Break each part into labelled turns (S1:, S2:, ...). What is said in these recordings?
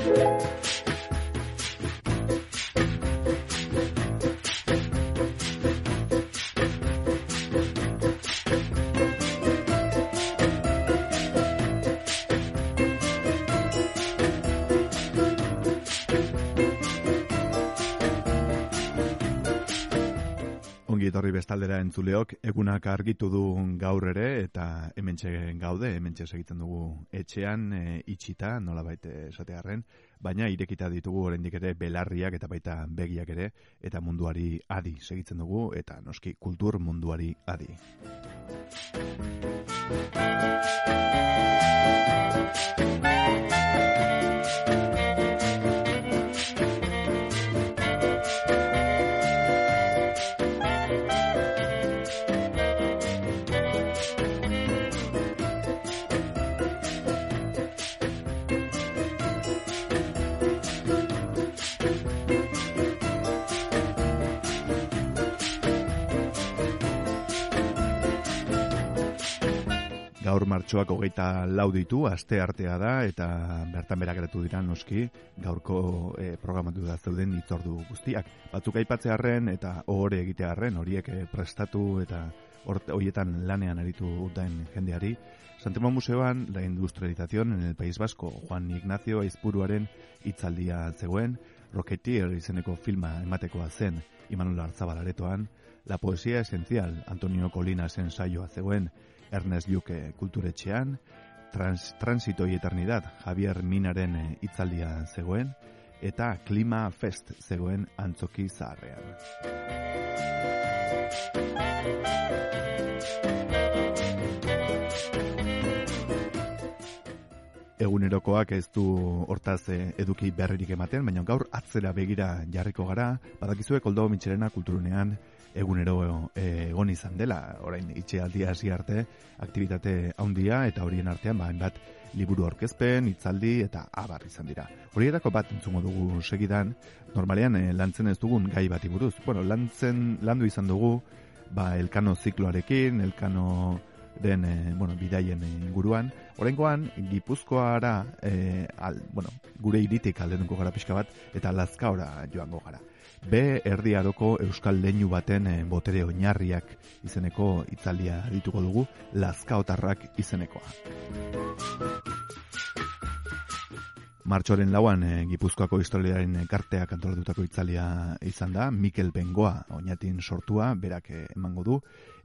S1: Ongi etorri bestaldera entzuleok, egunak argitu du gaur ere, eta hementxe gaude, hementxe segitzen dugu etxean, e, itxita, nola baite esatearen, baina irekita ditugu oraindik ere belarriak eta baita begiak ere, eta munduari adi segitzen dugu, eta noski kultur munduari adi. Gaur martxoak hogeita lau ditu, aste artea da, eta bertan geratu dira noski, gaurko e, programatu da zeuden itzordu guztiak. Batzuk aipatzearren eta ohore egitearren, horiek e, prestatu eta horietan lanean aritu den jendeari. Santemon Museoan, la industrialización en el País Vasco, Juan Ignacio Aizpuruaren hitzaldia zegoen, Rocketeer izeneko filma ematekoa zen Imanol Arzabalaretoan, La poesía esencial, Antonio Colinas ensaioa zegoen, Ernest Luke kulturetxean, Trans, Transito Eternidad Javier Minaren eh, hitzaldia zegoen, eta Klima Fest zegoen antzoki zaharrean. Egunerokoak ez du hortaz eh, eduki berririk ematen, baina gaur atzera begira jarriko gara, badakizuek oldo mitxerena kulturunean egunero eh, egon izan dela, orain itxe aldia hasi arte, aktivitate handia eta horien artean ba, bat liburu aurkezpen, hitzaldi eta abar izan dira. Horietako bat entzungo dugu segidan, normalean eh, lantzen ez dugun gai bati buruz. Bueno, lantzen landu izan dugu, ba, elkano zikloarekin, elkano den e, bueno, bidaien inguruan. Horrengoan, Gipuzkoara, e, al, bueno, gure iritik aldenuko gara pixka bat, eta lazkaora joango gara. B erdi aroko euskal leinu baten e, botere oinarriak izeneko itzaldia dituko dugu, lazkaotarrak izenekoa. Martxoren lauan e, Gipuzkoako historiaren karteak antolatutako itzalia izan da, Mikel Bengoa oinatin sortua, berak emango du,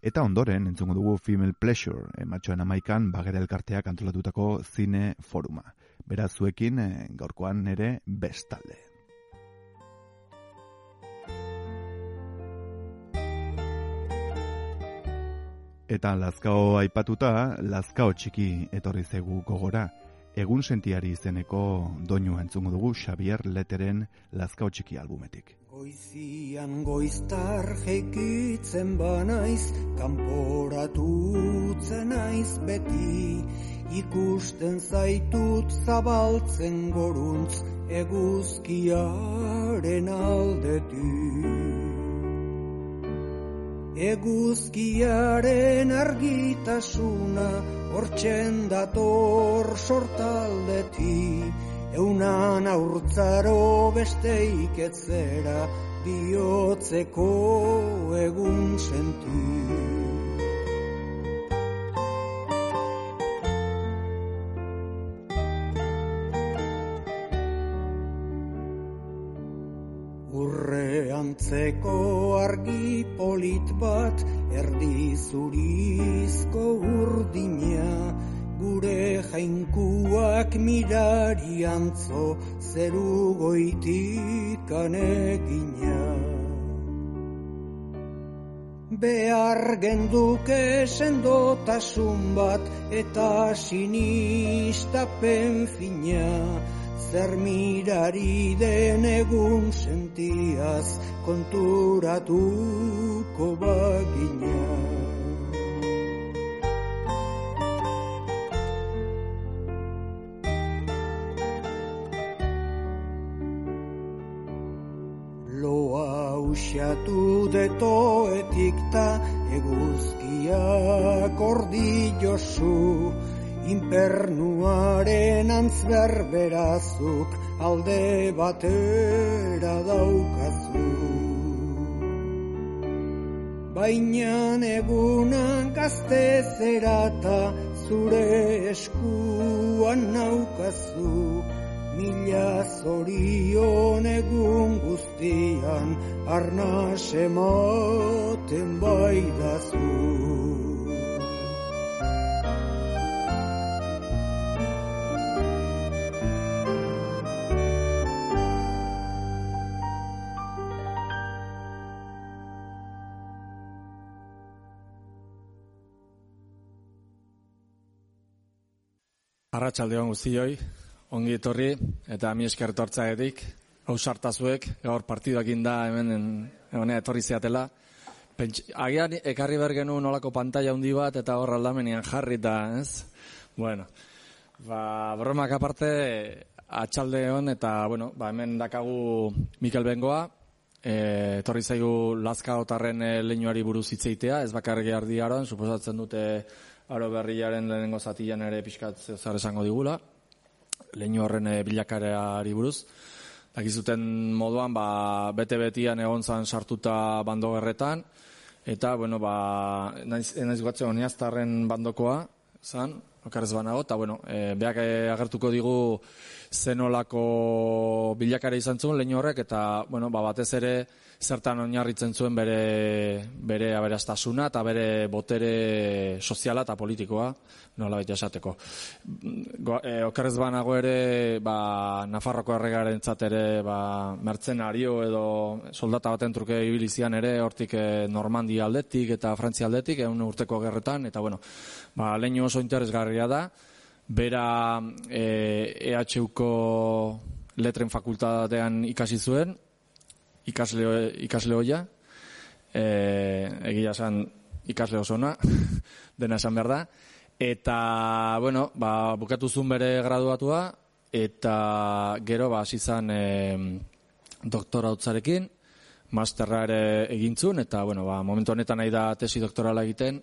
S1: Eta ondoren, entzungo dugu Female Pleasure, e, matxoen amaikan, bagera elkarteak antolatutako zine foruma. Beraz zuekin, e, gaurkoan ere bestalde. Eta lazkao aipatuta, lazkao txiki etorri zegu gogora. Egun sentiari izeneko doinu entzungo dugu Xavier Leteren lazkao txiki albumetik.
S2: Goizian goiztar jekitzen banaiz, kanporatutzen naiz beti, ikusten zaitut zabaltzen goruntz eguzkiaren aldetik. Eguzkiaren argitasuna hortzen dator sortaldetik, Eunan aurtzaro besteik etzera bihotzeko egun sentu. Urre antzeko argi polit bat erdi zurizko urdina, gure jainkuak mirari antzo zeru goitik anegina. Behar genduke sendotasun bat eta sinistapen fina, zer mirari den egun sentiaz konturatuko bagina. Uxatu detoetik ta eguzkia kordi josu Inpernuaren antz berberazuk alde batera daukazu. Baina egunan gazte zerata zure eskuan naukazu. Mila zorion egun guztian arna sematen baidazu.
S3: Arratxaldeon guztioi, ongi etorri eta mi esker etortzaetik, hau sartazuek, gaur partiduak da hemen hemen etorri zeatela. Pentsi, agian ekarri bergenu nolako pantalla handi bat eta hor aldamenean jarri eta, ez? Bueno, ba, bromak aparte, atxalde hon eta, bueno, ba, hemen dakagu Mikel Bengoa, e, etorri zaigu Lazka Otarren e, leinuari buruz hitzeitea, ez bakarri ardiaroan, suposatzen dute aro berriaren lehenengo zatian ere pixkat zer esango digula, leinu horren eh, bilakareari buruz. Dakizuten moduan, ba, bete-betian egon zan sartuta bando gerretan, eta, bueno, ba, naiz, naiz guatzen oniaztarren bandokoa, zan, okarrez banago, eta, bueno, e, beak eh, agertuko digu zenolako bilakare izan zuen leinu horrek, eta, bueno, ba, batez ere, zertan oinarritzen zuen bere bere aberastasuna eta bere botere soziala eta politikoa nola baita esateko. E, okerrez banago ere, ba, Nafarroko erregaren ere, ba, mertzenario edo soldata baten truke ibilizian ere, hortik e, Normandia aldetik eta Frantzia aldetik, egun urteko gerretan, eta bueno, ba, leinu oso interesgarria da, bera e, EHUko letren fakultatean ikasi zuen, ikasle, ikasle hoia, e, egia esan ikasle osona, dena esan behar da, eta, bueno, ba, bukatu zuen bere graduatua, eta gero, ba, izan e, doktora utzarekin, masterra ere egintzun, eta, bueno, ba, momentu honetan nahi da tesi doktorala egiten,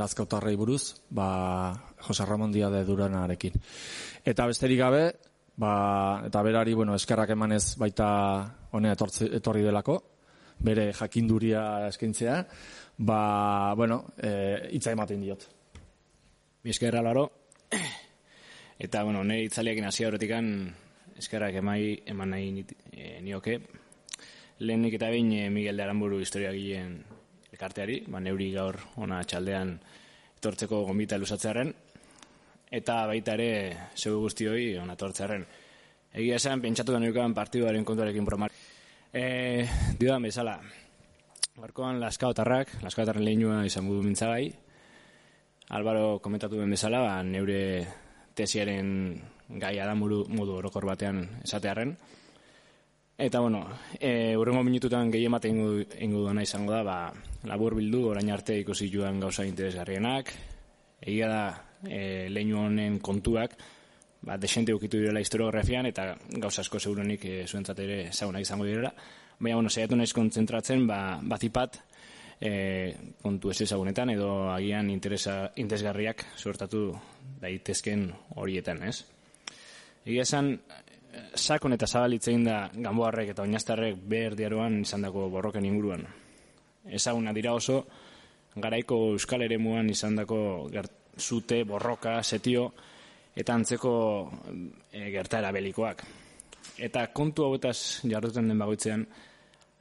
S3: lazkautarrei buruz, ba, Jose Ramon Diade Duranarekin. Eta besterik gabe, ba, eta berari, bueno, eskerrak emanez baita honea etorri delako, bere jakinduria eskintzea, ba, bueno, e, itza ematen diot.
S4: Mi eskerra laro, eta, bueno, nire itzaliak inazia horretikan, eskerrak emai, eman nahi e, nioke, lehenik eta behin e, Miguel de Aramburu historia gilen elkarteari, ba, neuri gaur ona txaldean etortzeko gombita elusatzearen, eta baita ere zeu guztioi onatortzearen. Egia esan, pentsatu da neukan partiduaren kontuarekin promar. E, Dio bezala, barkoan laskaotarrak, laskaotarren lehinua izan budu mintzagai, Albaro komentatu den bezala, ba, neure tesiaren gaia da modu, modu orokor batean esatearen. Eta, bueno, e, urrengo minututan gehi ematen ingo, duena izango da, ba, labur bildu, orain arte ikusi joan gauza interesgarrienak. Egia da, e, leinu honen kontuak ba, desente ukitu direla historiografian eta gauza asko segurunik e, zuentzat ere zauna izango direla. Baina, bueno, zeiatu naiz kontzentratzen, ba, batipat e, kontu ez ezagunetan edo agian interesa, interesgarriak suertatu daitezken horietan, ez? Egia esan, sakon eta zabalitzein da gamboarrek eta oinastarrek behar diaroan izan dako borroken inguruan. Ezaguna dira oso, garaiko euskal ere muan izan dako zute, borroka, setio, eta antzeko e, gertara belikoak. Eta kontu hauetaz jarduten den bagoitzean,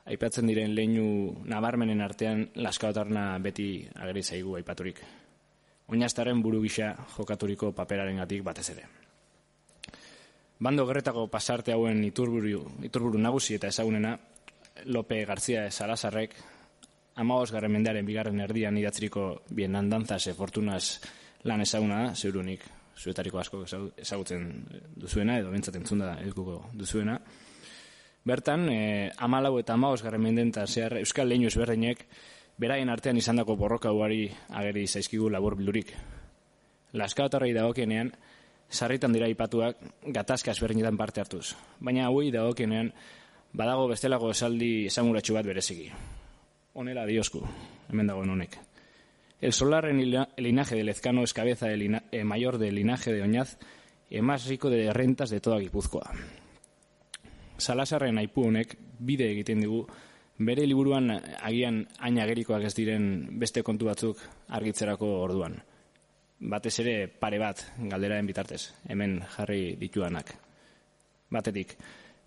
S4: aipatzen diren leinu nabarmenen artean laskaotarna beti ageri zaigu aipaturik. Oinastaren buru gisa jokaturiko paperaren gatik batez ere. Bando gerretako pasarte hauen iturburu, iturburu nagusi eta ezagunena, Lope Garzia Salazarrek, amagos garren mendearen bigarren erdian idatziriko bien andantzase fortunaz lan ezaguna da, zeurunik zuetariko asko ezagutzen duzuena, edo bentsaten zunda edukuko duzuena. Bertan, e, amalau eta amaos garren menden zehar Euskal Leinu ezberdinek beraien artean izandako borroka uari ageri zaizkigu labur bildurik. Laskaotarrei dagokienean, sarritan dira ipatuak gatazka ezberdinetan parte hartuz. Baina hauei dagokienean, badago bestelako esaldi esanguratxu bat bereziki. Honela diosku, hemen dagoen honek. El solar en el linaje de Lezcano es cabeza de eh, mayor del linaje de Oñaz y más rico de rentas de toda Gipuzkoa. Salasarren aipu honek bide egiten dugu bere liburuan agian aina gerikoak ez diren beste kontu batzuk argitzerako orduan. Batez ere pare bat galderaen bitartez, hemen jarri dituanak. Batetik,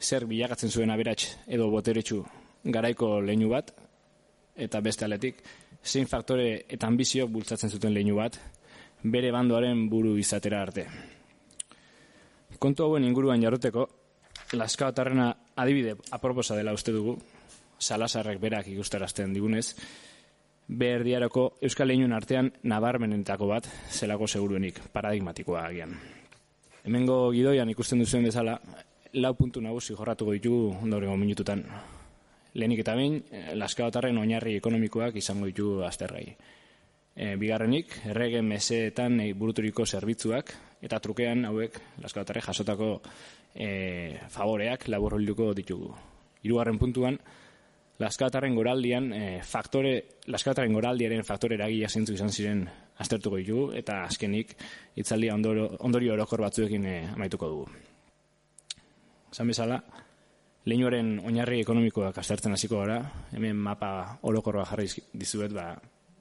S4: zer bilagatzen zuen aberats edo boteretsu garaiko leinu bat, eta beste aletik, zein faktore eta ambizio bultzatzen zuten leinu bat, bere bandoaren buru izatera arte. Kontu hauen inguruan jarroteko, Laskao adibide aproposa dela uste dugu, Salasarrek berak ikustarazten digunez, behar diarako Euskal Leinun artean nabarmenentako bat zelako seguruenik, paradigmatikoa agian. Hemengo gidoian ikusten duzuen bezala, lau puntu nagusi jorratuko ditugu ondorengo minututan. Lehenik eta bain, eh, laskaotarren oinarri ekonomikoak izango ditu aztergai. E, bigarrenik, errege meseetan e, buruturiko zerbitzuak, eta trukean hauek laskaotarre jasotako e, favoreak laborrolduko ditugu. Hirugarren puntuan, laskaotarren goraldian, e, faktore, laskaotarren goraldiaren faktore eragia zintzu izan ziren aztertuko ditugu, eta azkenik, itzaldia ondorio orokor batzuekin e, amaituko dugu. Zan bezala, leinuaren oinarri ekonomikoak aztertzen hasiko gara, hemen mapa orokorra jarri dizuet, ba,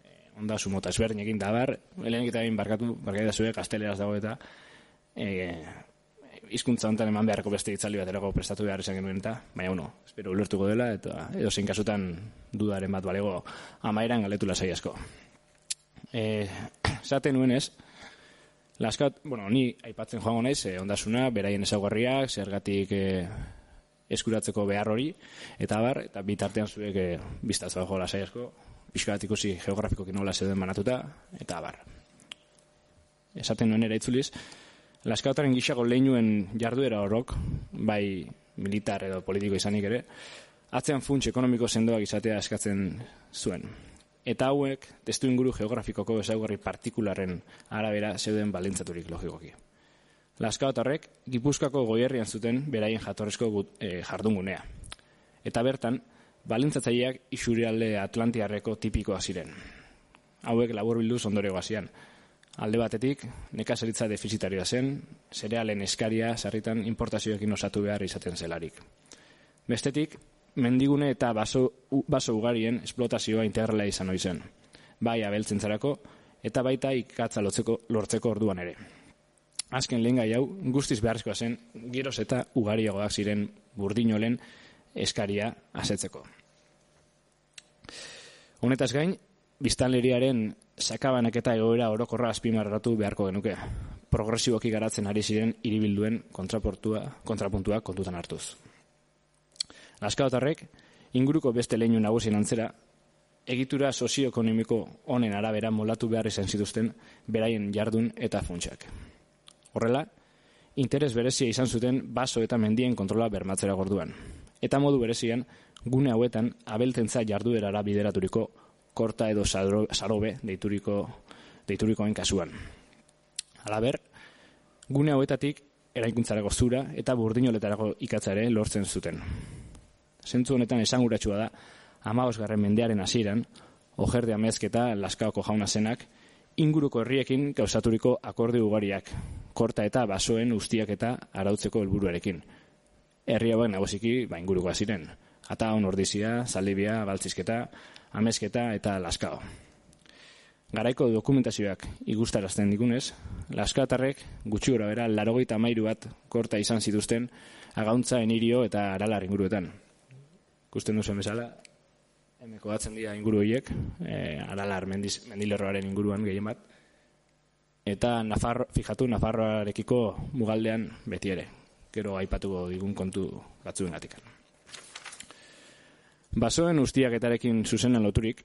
S4: eh, onda sumota ezberdin egin da bar, helenik eta egin barkatu, da zuek, asteleraz dago eta e, izkuntza honetan eman beharko beste itzali bat erako prestatu behar izan genuen eta, baina uno, espero ulertuko dela, eta edo zein kasutan dudaren bat balego amaeran galetu lasai asko. E, zaten nuen ez, Laskat, bueno, ni aipatzen joango naiz, eh, ondasuna, beraien ezaugarriak, zergatik eh, eskuratzeko behar hori, eta bar, eta bitartean zuek e, biztaz bajo lasai asko, pixka bat ikusi geografikoki nola zeuden banatuta, eta bar. Esaten nuen ere itzuliz, laskautaren gixako lehinuen jarduera horrok, bai militar edo politiko izanik ere, atzean funts ekonomiko sendoak izatea eskatzen zuen. Eta hauek, testu inguru geografikoko ezaugarri partikularren arabera zeuden balentzaturik logikoki. Laskaotarrek, Gipuzkoako goierrian zuten beraien jatorrezko e, jardungunea. Eta bertan, balentzatzailea isurialde Atlantiarreko tipikoa ziren. Hauek labur bilduz ondore guazian. Alde batetik, nekazaritza defizitarioa zen, zerealen eskaria sarritan importazioekin osatu behar izaten zelarik. Bestetik, mendigune eta baso, baso ugarien esplotazioa integrala izan oizen. Bai abeltzentzarako eta baita ikatza lotzeko, lortzeko orduan ere azken lehen gai hau, guztiz beharrezkoa zen, giroz eta ugariagoak ziren burdinolen eskaria asetzeko. Honetaz gain, biztanleriaren sakabanak eta egoera orokorra azpimarratu beharko genuke. Progresiboki garatzen ari ziren hiribilduen kontraportua, kontrapuntua kontutan hartuz. Laskaotarrek, inguruko beste leinu nagusien antzera, egitura sozioekonomiko honen arabera molatu behar izan zituzten beraien jardun eta funtsak. Horrela, interes berezia izan zuten baso eta mendien kontrola bermatzera gorduan. Eta modu berezian, gune hauetan abeltentza jarduerara bideraturiko korta edo sarobe deituriko, deiturikoen kasuan. Alaber, gune hauetatik eraikuntzarako zura eta burdinoletarako ikatzare lortzen zuten. Zentzu honetan esanguratsua da, amaosgarren mendearen hasieran, ojerde amezketa laskaoko jauna zenak, inguruko herriekin gauzaturiko akorde ugariak, korta eta basoen ustiak eta arautzeko helburuarekin. Herri hauek nagusiki ba ingurukoa ziren. Ata on ordizia, zaldibia, baltzizketa, amezketa eta laskao. Garaiko dokumentazioak igustarazten digunez, laskatarrek gutxi gora bera larogeita mairu bat korta izan zituzten agauntza enirio eta aralar inguruetan. Gusten duzen bezala, Hemeko batzen dira inguru horiek, e, aralar mendiz, mendilerroaren inguruan gehien bat. Eta Nafarro, fijatu Nafarroarekiko mugaldean beti ere. Gero aipatuko digun kontu batzuen gatik. Basoen ustiaketarekin zuzenen loturik,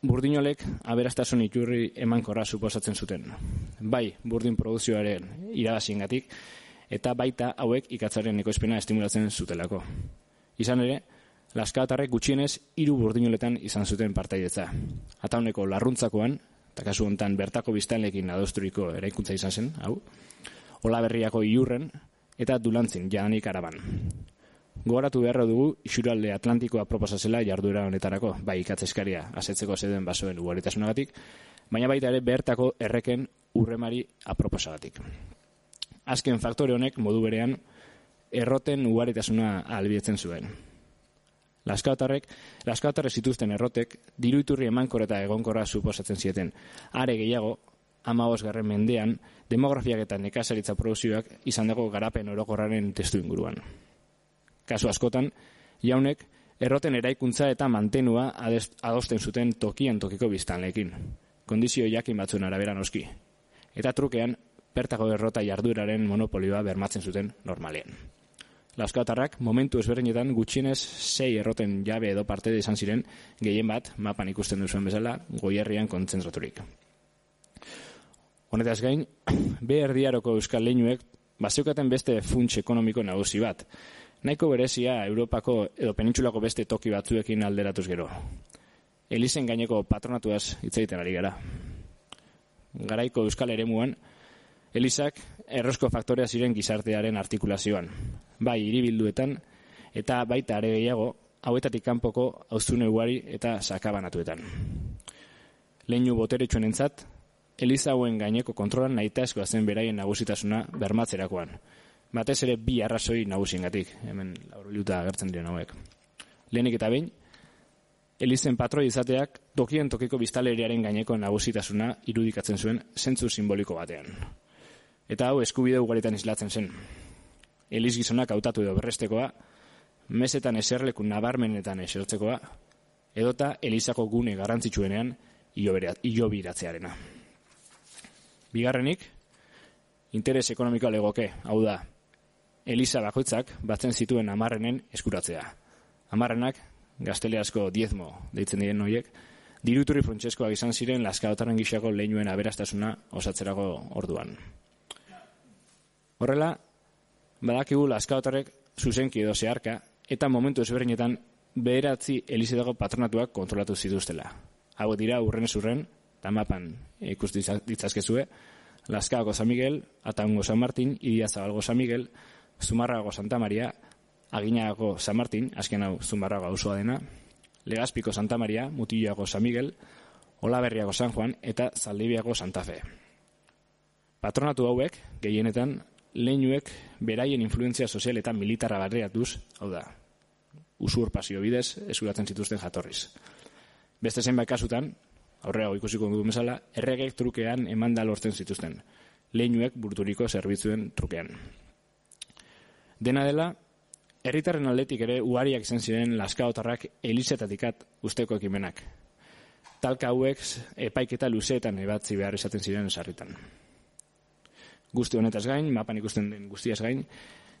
S4: burdinolek aberastasun iturri emankorra suposatzen zuten. Bai, burdin produzioaren irabazien gatik, eta baita hauek ikatzaren ekoizpena estimulatzen zutelako. Izan ere, Laskatarrek gutxienez hiru burdinoletan izan zuten partaidetza. Atauneko larruntzakoan, eta kasu hontan bertako biztanlekin adosturiko eraikuntza izan zen, hau, Ola berriako iurren eta dulantzin jadanik araban. Gogoratu beharra dugu, isuralde Atlantikoa proposazela jarduera honetarako, bai ikatzeskaria asetzeko zeden basoen ugaritasunagatik, baina baita ere bertako erreken urremari aproposagatik. Azken faktore honek modu berean erroten ugaritasuna albietzen zuen. Laskautarrek, laskautarrek zituzten errotek, diruiturri emankor eta egonkorra suposatzen zieten. Are gehiago, ama garren mendean, demografiak eta nekazaritza produzioak izan dago garapen orokorraren testu inguruan. Kasu askotan, jaunek, erroten eraikuntza eta mantenua adosten zuten tokian tokiko biztanlekin. Kondizio jakin batzuen arabera noski. Eta trukean, bertako errota jarduraren monopolioa bermatzen zuten normalean. Laskatarrak momentu ezberdinetan gutxienez sei erroten jabe edo parte izan ziren gehien bat mapan ikusten duzuen bezala goierrian kontzentraturik. Honetaz gain, be erdiaroko euskal leinuek bazeukaten beste funts ekonomiko nagusi bat. Nahiko berezia Europako edo penintxulako beste toki batzuekin alderatuz gero. Elizen gaineko patronatuaz hitz egiten ari gara. Garaiko euskal eremuan, Elizak errosko faktorea ziren gizartearen artikulazioan. Bai, hiribilduetan eta baita are gehiago hauetatik kanpoko auzune ugari eta sakabanatuetan. Leinu boteretsuenen entzat, Eliza hauen gaineko kontrolan nahita zen beraien nagusitasuna bermatzerakoan. Batez ere bi arrazoi nagusiengatik, hemen lauruluta agertzen diren hauek. Lehenik eta behin, Elizen patroi izateak tokien tokiko biztaleriaren gaineko nagusitasuna irudikatzen zuen zentzu simboliko batean. Eta hau eskubide ugaritan islatzen zen. Eliz gizonak hautatu edo berrestekoa, mesetan eserleku nabarmenetan esertzekoa, edota Elizako gune garrantzitsuenean iobiratzearena. Bigarrenik, interes ekonomikoa legoke, hau da, Eliza bakoitzak batzen zituen amarrenen eskuratzea. Amarrenak, gazteleazko diezmo deitzen diren noiek, diruturi frontseskoak izan ziren laskaotaren gixako lehinuen aberastasuna osatzerako orduan. Horrela, badakigu laskaotarrek zuzenki edo zeharka, eta momentu ezberdinetan beheratzi elizedago patronatuak kontrolatu zituztela. Hau dira urren ez urren, eta mapan ikus ditzazkezue, Laskaoko San Miguel, Ataungo San Martin, Idia Zabalgo San Miguel, Zumarrago Santa Maria, Aginago San Martin, azken hau Zumarrago hau dena, Legazpiko Santa Maria, Mutilloago San Miguel, Olaberriago San Juan, eta Zaldibiago Santa Fe. Patronatu hauek, gehienetan, leinuek beraien influentzia sozial eta militarra barriatuz, hau da, usurpazio bidez, esuratzen zituzten jatorriz. Beste zenbait kasutan, aurrera ikusiko dugu mesala, erregek trukean emanda lortzen zituzten, leinuek burturiko zerbitzuen trukean. Dena dela, herritarren aldetik ere uariak zen ziren laskaotarrak elizetatikat usteko ekimenak. Talka hauek epaiketa luzeetan ebatzi behar izaten ziren sarritan guzti honetaz gain, mapan ikusten den guztiaz gain,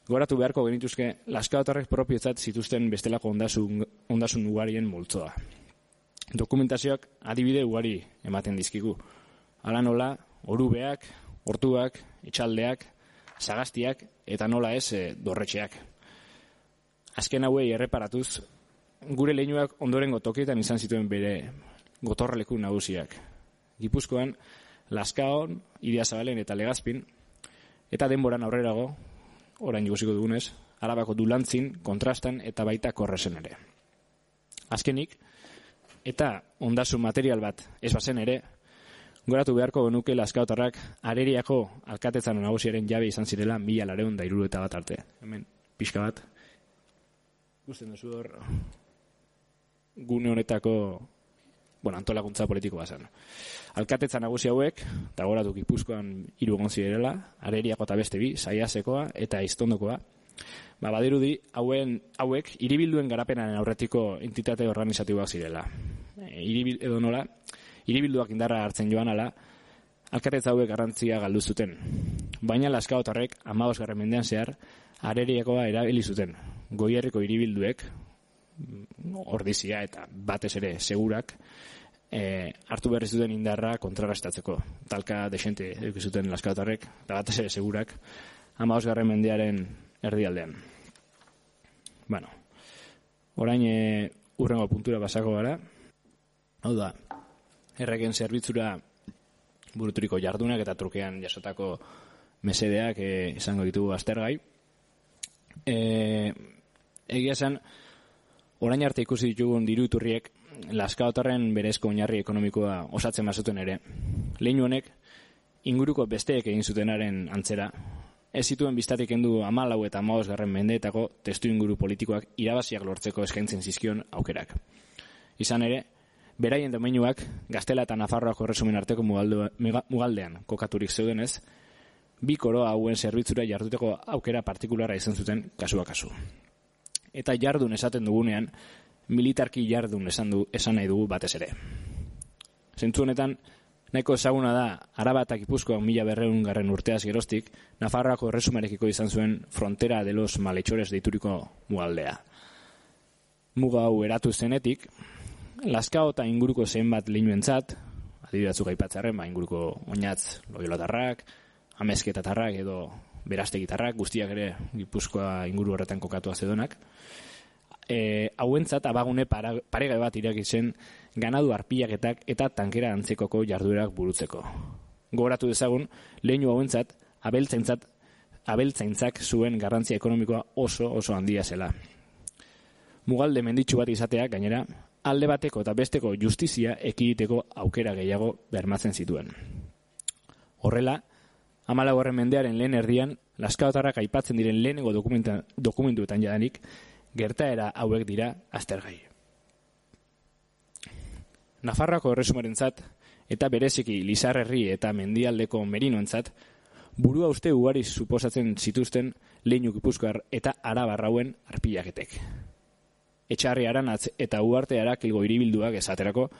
S4: goratu beharko genituzke laskaotarrek propiotzat zituzten bestelako ondasun, ondasun ugarien multzoa. Dokumentazioak adibide ugari ematen dizkigu. Hala nola, orubeak, hortuak, etxaldeak, sagaztiak eta nola ez e, dorretxeak. Azken hauei erreparatuz, gure leinuak ondorengo tokietan izan zituen bere gotorreleku nagusiak. Gipuzkoan, Laskaon, Idia Zabalen eta Legazpin, Eta denboran aurrerago, orain jugusiko dugunez, arabako dulantzin, kontrastan eta baita korresen ere. Azkenik, eta ondasun material bat ez bazen ere, goratu beharko genuke laskautarrak areriako alkatetzan nagusiaren jabe izan zirela mila lareun da eta bat arte. Hemen, pixka bat, guztien duzu hor, gune honetako bueno, antolakuntza politiko bazan. Alkatetza nagusi hauek, eta goratu gipuzkoan hiru egon zirela, areriako eta beste bi, saiasekoa eta iztondokoa, ba, badirudi, hauen, hauek, iribilduen garapenaren aurretiko entitate organizatiboak zirela. E, iribil, edo nola, iribilduak indarra hartzen joan ala, alkatetza hauek garrantzia galdu zuten. Baina laskaotarrek, amabos garren mendean zehar, areriakoa erabili zuten. Goierriko iribilduek, ordizia eta batez ere segurak e, hartu berri zuten indarra kontrarastatzeko. Talka desente zuten laskatarrek, eta batez ere segurak, ama osgarren mendearen erdialdean. Bueno, orain e, urrengo puntura basako gara. Hau da, erreken zerbitzura buruturiko jardunak eta trukean jasotako mesedeak e, izango ditugu aztergai. E, egia esan, orain arte ikusi ditugun diruturriek laskaotarren berezko oinarri ekonomikoa osatzen bazuten ere. Leinu honek, inguruko besteek egin zutenaren antzera, ez zituen biztatik endu amalau eta amaos garren mendeetako testu inguru politikoak irabaziak lortzeko eskaintzen zizkion aukerak. Izan ere, beraien domeinuak Gaztela eta Nafarroako resumen arteko mugaldean kokaturik zeudenez, bi koroa hauen zerbitzura jarduteko aukera partikulara izan zuten kasua kasu. Eta jardun esaten dugunean, militarki jardun esan du esan nahi dugu batez ere. Zentzu honetan, nahiko ezaguna da, araba eta gipuzkoa mila berreun garren urteaz gerostik, Nafarroako erresumarekiko izan zuen frontera de los malhechores deituriko mugaldea. Muga hau eratu zenetik, Laskao eta inguruko zenbat leinuentzat, adibidatzuk aipatzarren, ba, inguruko oinatz loilotarrak, amezketatarrak edo berastegitarrak, guztiak ere gipuzkoa inguru horretan kokatu azedonak, e, hauentzat abagune parega bat iraki zen ganadu arpilaketak eta tankera antzekoko jarduerak burutzeko. Gogoratu dezagun, leinu hauentzat, abeltzaintzat, abeltzaintzak zuen garrantzia ekonomikoa oso oso handia zela. Mugalde menditsu bat izatea, gainera, alde bateko eta besteko justizia ekiditeko aukera gehiago bermatzen zituen. Horrela, amala horren mendearen lehen erdian, laskaotarrak aipatzen diren lehenengo dokumentuetan jadanik, gertaera hauek dira aztergai. Nafarroako erresumarentzat eta bereziki Lizarrerri eta Mendialdeko Merinoentzat burua uste ugari suposatzen zituzten leinu Gipuzkoar eta Arabarrauen arpilaketek. Etxarri aranatz eta uarte arakilgo iribilduak esaterako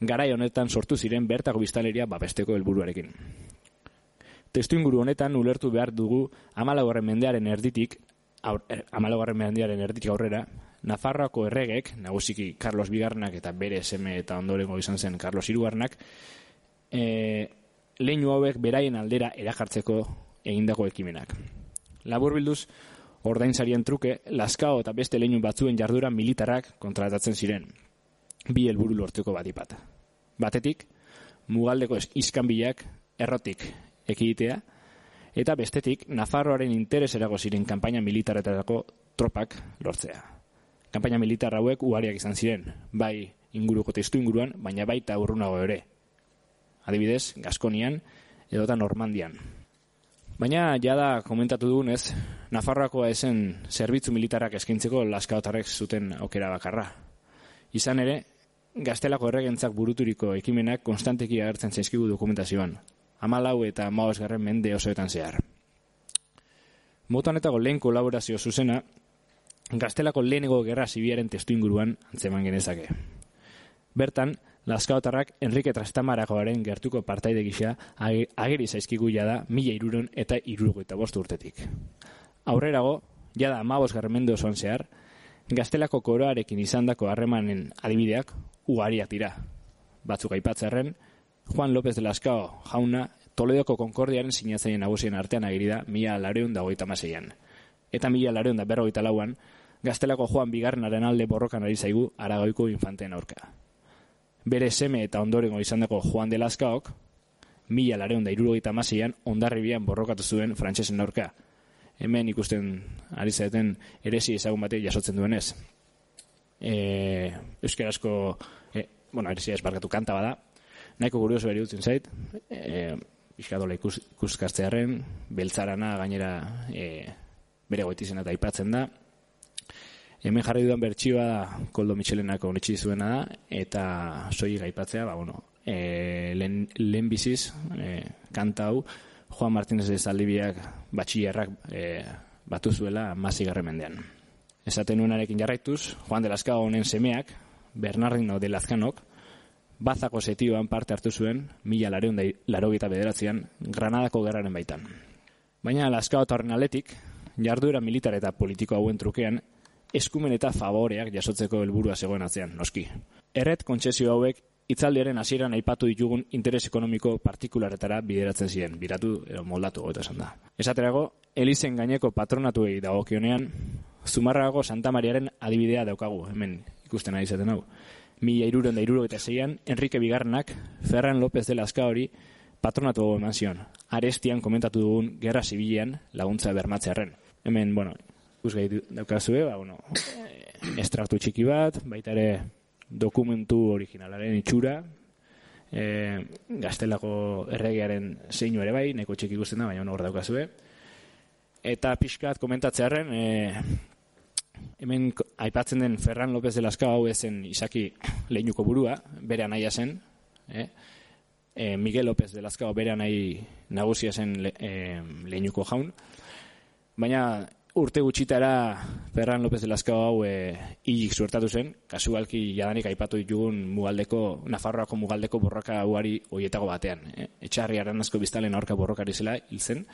S4: garai honetan sortu ziren bertako biztaleria babesteko helburuarekin. Testu inguru honetan ulertu behar dugu amalagorren mendearen erditik Er, amalagarren mendiaren erditik aurrera, Nafarroako erregek, nagusiki Carlos Bigarnak eta bere seme eta ondorengo izan zen Carlos Irugarnak, e, leinu hauek beraien aldera erakartzeko egindako ekimenak. Labur bilduz, ordainsarien truke, laskao eta beste leinu batzuen jardura militarrak kontratatzen ziren. Bi helburu lortuko batipat. Batetik, mugaldeko iskanbilak errotik ekiditea, eta bestetik Nafarroaren interes erago ziren kanpaina militaretarako tropak lortzea. Kanpaina militar hauek ugariak izan ziren, bai inguruko testu inguruan, baina baita urrunago ere. Adibidez, Gaskonian edota Normandian. Baina jada komentatu dugunez, Nafarroakoa esen zerbitzu militarrak eskaintzeko laskaotarrek zuten aukera bakarra. Izan ere, gaztelako erregentzak buruturiko ekimenak konstanteki agertzen zaizkigu dokumentazioan, amalau eta amaos garren mende osoetan zehar. Motanetako lehen kolaborazio zuzena, gaztelako lehenego gerra zibiaren testu inguruan antzeman genezake. Bertan, Laskaotarrak Enrique Trastamarakoaren gertuko partaide gisa ageri zaizkigu jada mila iruron eta irurugu eta bostu urtetik. Aurrerago, jada amabos garremendo osoan zehar, gaztelako koroarekin izandako harremanen adibideak ugariak dira. Batzuk aipatzarren, Juan López de Lascao jauna Toledoko Konkordiaren sinatzaien nagusien artean agiri da mila lareun da goita maseian. Eta mila lareun da berrogeita lauan, gaztelako Juan Bigarnaren alde borrokan ari zaigu aragoiko infanteen aurka. Bere seme eta ondorengo izan Juan de Lascaok, mila lareun da irurogeita maseian ondarribian borrokatu zuen frantsesen aurka. Hemen ikusten ari zaeten eresi ezagun batek jasotzen duenez. E, Euskarazko, e, bueno, eresi ez barkatu kanta bada, nahiko kurioso beri dutzen zait, e, bizkadola ikus, ikuskatzearen, beltzarana gainera e, bere goitizena eta aipatzen da, hemen jarri dudan bertsioa koldo Michelenako onetxi zuena da, eta soi gaipatzea, ba, bueno, e, lehen, lehen biziz, e, kanta hau, Juan Martínez de Zaldibiak batxillarrak e, batu zuela mazi mendean. Esaten nuenarekin jarraituz, Juan de Lascao honen semeak, Bernardino de Lazkanok, bazako setioan parte hartu zuen, mila lareun laro bederatzean, Granadako gerraren baitan. Baina Alaska otarren aletik, jarduera militar eta politiko hauen trukean, eskumen eta favoreak jasotzeko helburua zegoen atzean, noski. Erret kontsesio hauek, itzaldiaren hasieran aipatu ditugun interes ekonomiko partikularetara bideratzen ziren, biratu edo moldatu goetu esan da. Esaterago, Elizen gaineko patronatuei dagokionean, Zumarrago Santa Mariaren adibidea daukagu, hemen ikusten ari zaten hau mila iruren da iruro eta zeian, Enrique Bigarnak, Ferran López de Laska hori, patronatu eman zion. Arestian komentatu dugun gerra zibilean laguntza bermatzearen. Hemen, bueno, ikusgai daukazue, ba, bueno, estraktu txiki bat, baita ere dokumentu originalaren itxura, e, gaztelako erregearen zeinu ere bai, neko txik ikusten da, baina hor daukazue. Eta pixkat komentatzearen, e, hemen aipatzen den Ferran López de Lascao hau ezen izaki lehinuko burua, bere anaia zen, e, e, Miguel López de Lascao bere anai nagusia zen le, e, lehinuko jaun, baina urte gutxitara Ferran López de Lascao hau e, hilik suertatu zen, kasualki jadanik aipatu ditugun mugaldeko, Nafarroako mugaldeko borroka uari hoietago batean. E, etxarri aranazko biztalen aurka borrokari zela hil zen,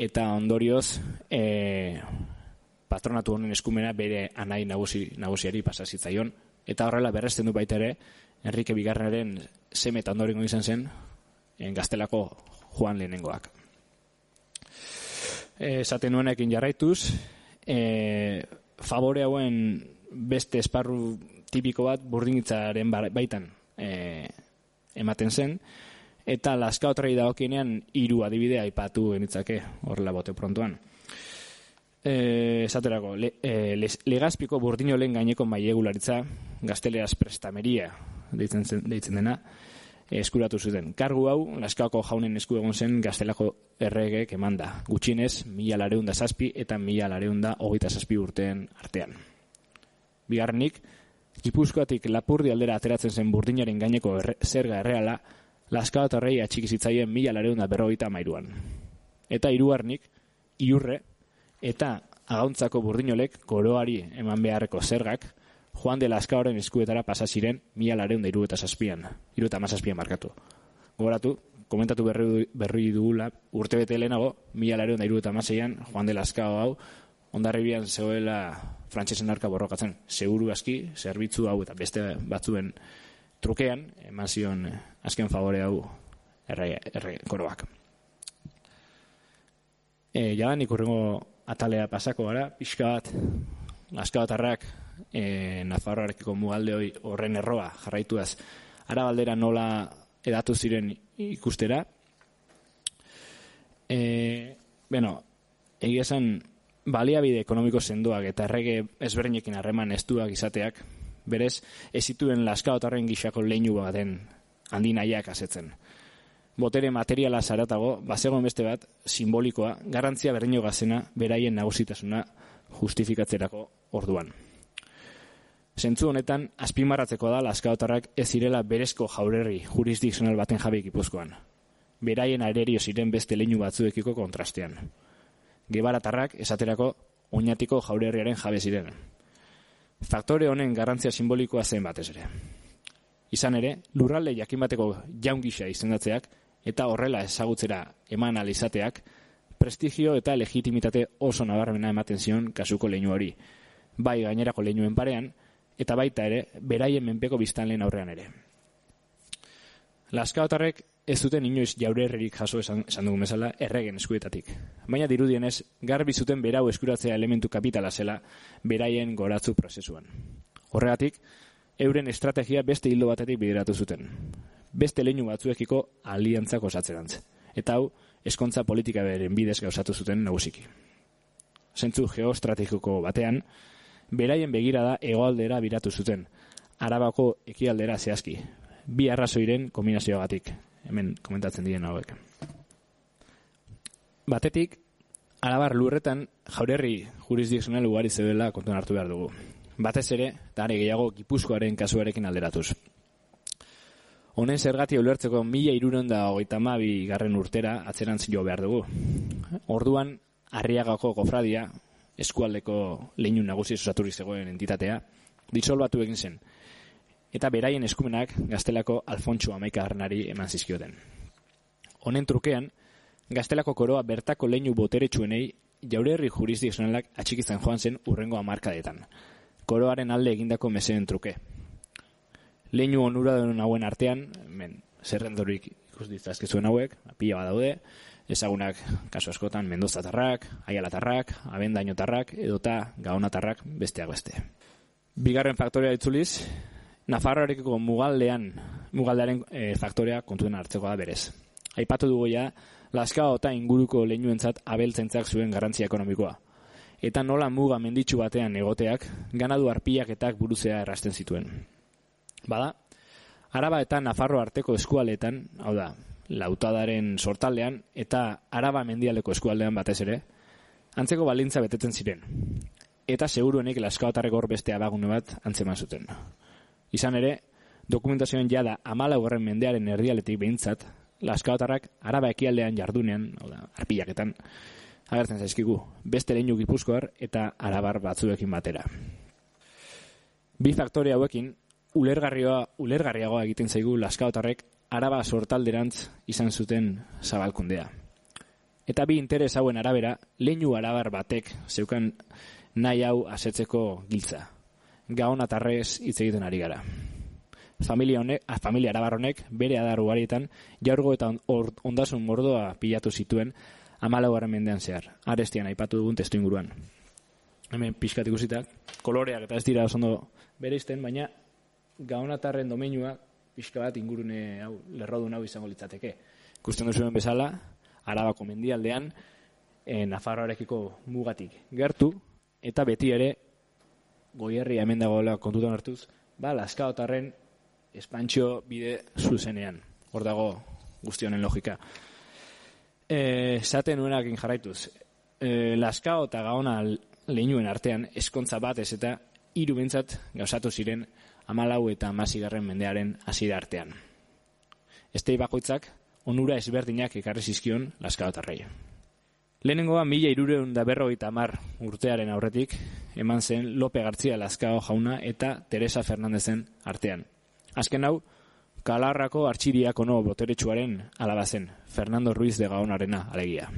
S4: eta ondorioz e, patronatu honen eskumena bere anai nagusi, nagusiari pasazitzaion, eta horrela berresten du baita ere, Enrique Bigarrenaren seme eta ondorengo izan zen, en gaztelako Juan lehenengoak. Esaten nuenekin jarraituz, e, favore hauen beste esparru tipiko bat burdinitzaren baitan e, ematen zen, eta laska otrei daokienean hiru adibidea aipatu genitzake horrela bote prontuan. E, esaterako, le, e, legazpiko burdino gaineko maiegularitza, gazteleaz prestameria deitzen, deitzen dena, eskuratu zuten. Kargu hau, laskako jaunen esku egon zen gaztelako erregek emanda. Gutxienez, mila lareunda zazpi eta mila lareunda hogeita zazpi urteen artean. Bigarrenik, Gipuzkoatik lapurdi aldera ateratzen zen burdinaren gaineko erre, zerga erreala, laskao eta rei atxikizitzaien mila lareunda berrogeita mairuan. Eta hiruarnik iurre, eta agauntzako burdinolek koroari eman beharreko zergak, Juan de Lascaoren eskuetara pasa ziren mila lareun da iru eta zazpian. Iru eta mazazpian markatu. Gogoratu, komentatu berri, berri dugula, urte bete lehenago, mila lareun da iru eta mazeian, Juan de Lascao hau, ondarribian zegoela frantsesen arka borrokatzen. Seguru aski, zerbitzu hau eta beste batzuen trukean, eman zion azken favore hau erre, erre koroak. E, jadan ikurrengo atalea pasako gara, pixka bat, Laskaotarrak e, Nafarroarekiko mugalde hori horren erroa jarraituaz arabaldera nola edatu ziren ikustera. E, bueno, egia esan baliabide ekonomiko sendoak eta errege ezberdinekin harreman estuak izateak, berez, ez zituen laskaotarren gixako leinu baten handi nahiak asetzen. Botere materiala zaratago, bazegoen beste bat, simbolikoa, garantzia berdino gazena, beraien nagusitasuna justifikatzerako orduan. Zentzu honetan, azpimarratzeko da laskaotarrak ez zirela berezko jaurerri jurisdikzional baten jabe gipuzkoan. Beraien aererio ziren beste leinu batzuekiko kontrastean. Gebaratarrak esaterako oinatiko jaurerriaren jabe ziren. Faktore honen garrantzia simbolikoa zen batez ere. Izan ere, lurralde jakinbateko jaungisa izendatzeak eta horrela ezagutzera eman alizateak, prestigio eta legitimitate oso nabarmena ematen zion kasuko leinu hori. Bai gainerako leinuen parean, eta baita ere, beraien menpeko biztanleen aurrean ere. Laskaotarrek ez zuten inoiz jaurerrerik jaso esan, esan dugu mesala erregen eskuetatik. Baina dirudienez, garbi zuten berau eskuratzea elementu kapitala zela beraien goratzu prozesuan. Horregatik, euren estrategia beste hildo batetik bideratu zuten. Beste leinu batzuekiko aliantzako osatzeranz. Eta hau, eskontza politika beren bidez gauzatu zuten nagusiki. Zentzu geostrategiko batean, beraien begirada egoaldera biratu zuten, arabako ekialdera zehazki, bi arrazoiren kombinazioagatik, hemen komentatzen diren hauek. Batetik, arabar lurretan jaurerri jurisdikzional ugari zeudela kontuan hartu behar dugu. Batez ere, eta gehiago gipuzkoaren kasuarekin alderatuz. Honen zergati ulertzeko mila iruron da hogeita garren urtera atzerantz jo behar dugu. Orduan, arriagako kofradia, eskualdeko leinu nagusi osaturik zegoen entitatea, disolbatu egin zen. Eta beraien eskumenak gaztelako Alfontxo amaika harnari eman zizkioten. Honen trukean, gaztelako koroa bertako leinu boteretsuenei jaurerri jurisdikzionalak atxikitzen joan zen urrengo amarkadetan. Koroaren alde egindako meseen truke. Leinu onura den hauen artean, men, zerrendorik ikus ditzazkezuen hauek, pila badaude, ezagunak kasu askotan mendozatarrak, aialatarrak, abendainotarrak edota gaonatarrak besteak beste. Bigarren faktorea itzuliz, Nafarroarekiko mugaldean, mugaldearen e, faktorea kontuen hartzeko da berez. Aipatu dugu ja, Laskao eta inguruko leinuentzat abeltzentzak zuen garrantzia ekonomikoa. Eta nola muga menditsu batean egoteak, ganadu arpiak eta buruzea errasten zituen. Bada, Araba eta Nafarro arteko eskualetan, hau da, lautadaren sortaldean eta Araba mendialeko eskualdean batez ere, antzeko balintza betetzen ziren. Eta seguruenik laskaotarrek hor beste abagune bat antzeman zuten. Izan ere, dokumentazioen jada amala horren mendearen erdialetik behintzat, laskaotarrak araba ekialdean jardunean, oda, arpilaketan, agertzen zaizkigu, beste leinu gipuzkoar eta arabar batzuekin batera. Bi faktore hauekin, ulergarrioa, ulergarriagoa egiten zaigu laskaotarrek araba sortalderantz izan zuten zabalkundea. Eta bi interes hauen arabera, leinu arabar batek zeukan nahi hau asetzeko giltza. Gaon atarrez hitz egiten ari gara familia honek, a, familia arabarronek bere adar ugarietan jaurgo eta or, ondasun mordoa pilatu zituen amalauaren mendean zehar. Arestian aipatu dugun testu inguruan. Hemen pixkat ikusitak, koloreak eta ez dira osondo bere izten, baina gaonatarren domeinua pixka bat ingurune hau, lerrodu hau izango litzateke. Kusten duzuen bezala, arabako mendialdean, e, Nafarroarekiko mugatik gertu, eta beti ere, goierri hemen dagoela kontutan hartuz, ba, laskaotarren espantxo bide zuzenean. Hor dago guztionen logika. E, Zaten nuenak jarraituz. E, Laskao eta gaona lehinuen artean eskontza bat ez eta hiru bintzat gauzatu ziren amalau eta amazigarren mendearen hasiera artean. Estei bakoitzak onura ezberdinak ekarri zizkion Laskao eta rei. Lehenengoa mila irureun da berrogeita mar urtearen aurretik eman zen Lope Gartzia Laskao jauna eta Teresa Fernandezen artean. Azken hau, Kalarrako artxiriak ono boteretsuaren alabazen, Fernando Ruiz de Gaonarena alegia.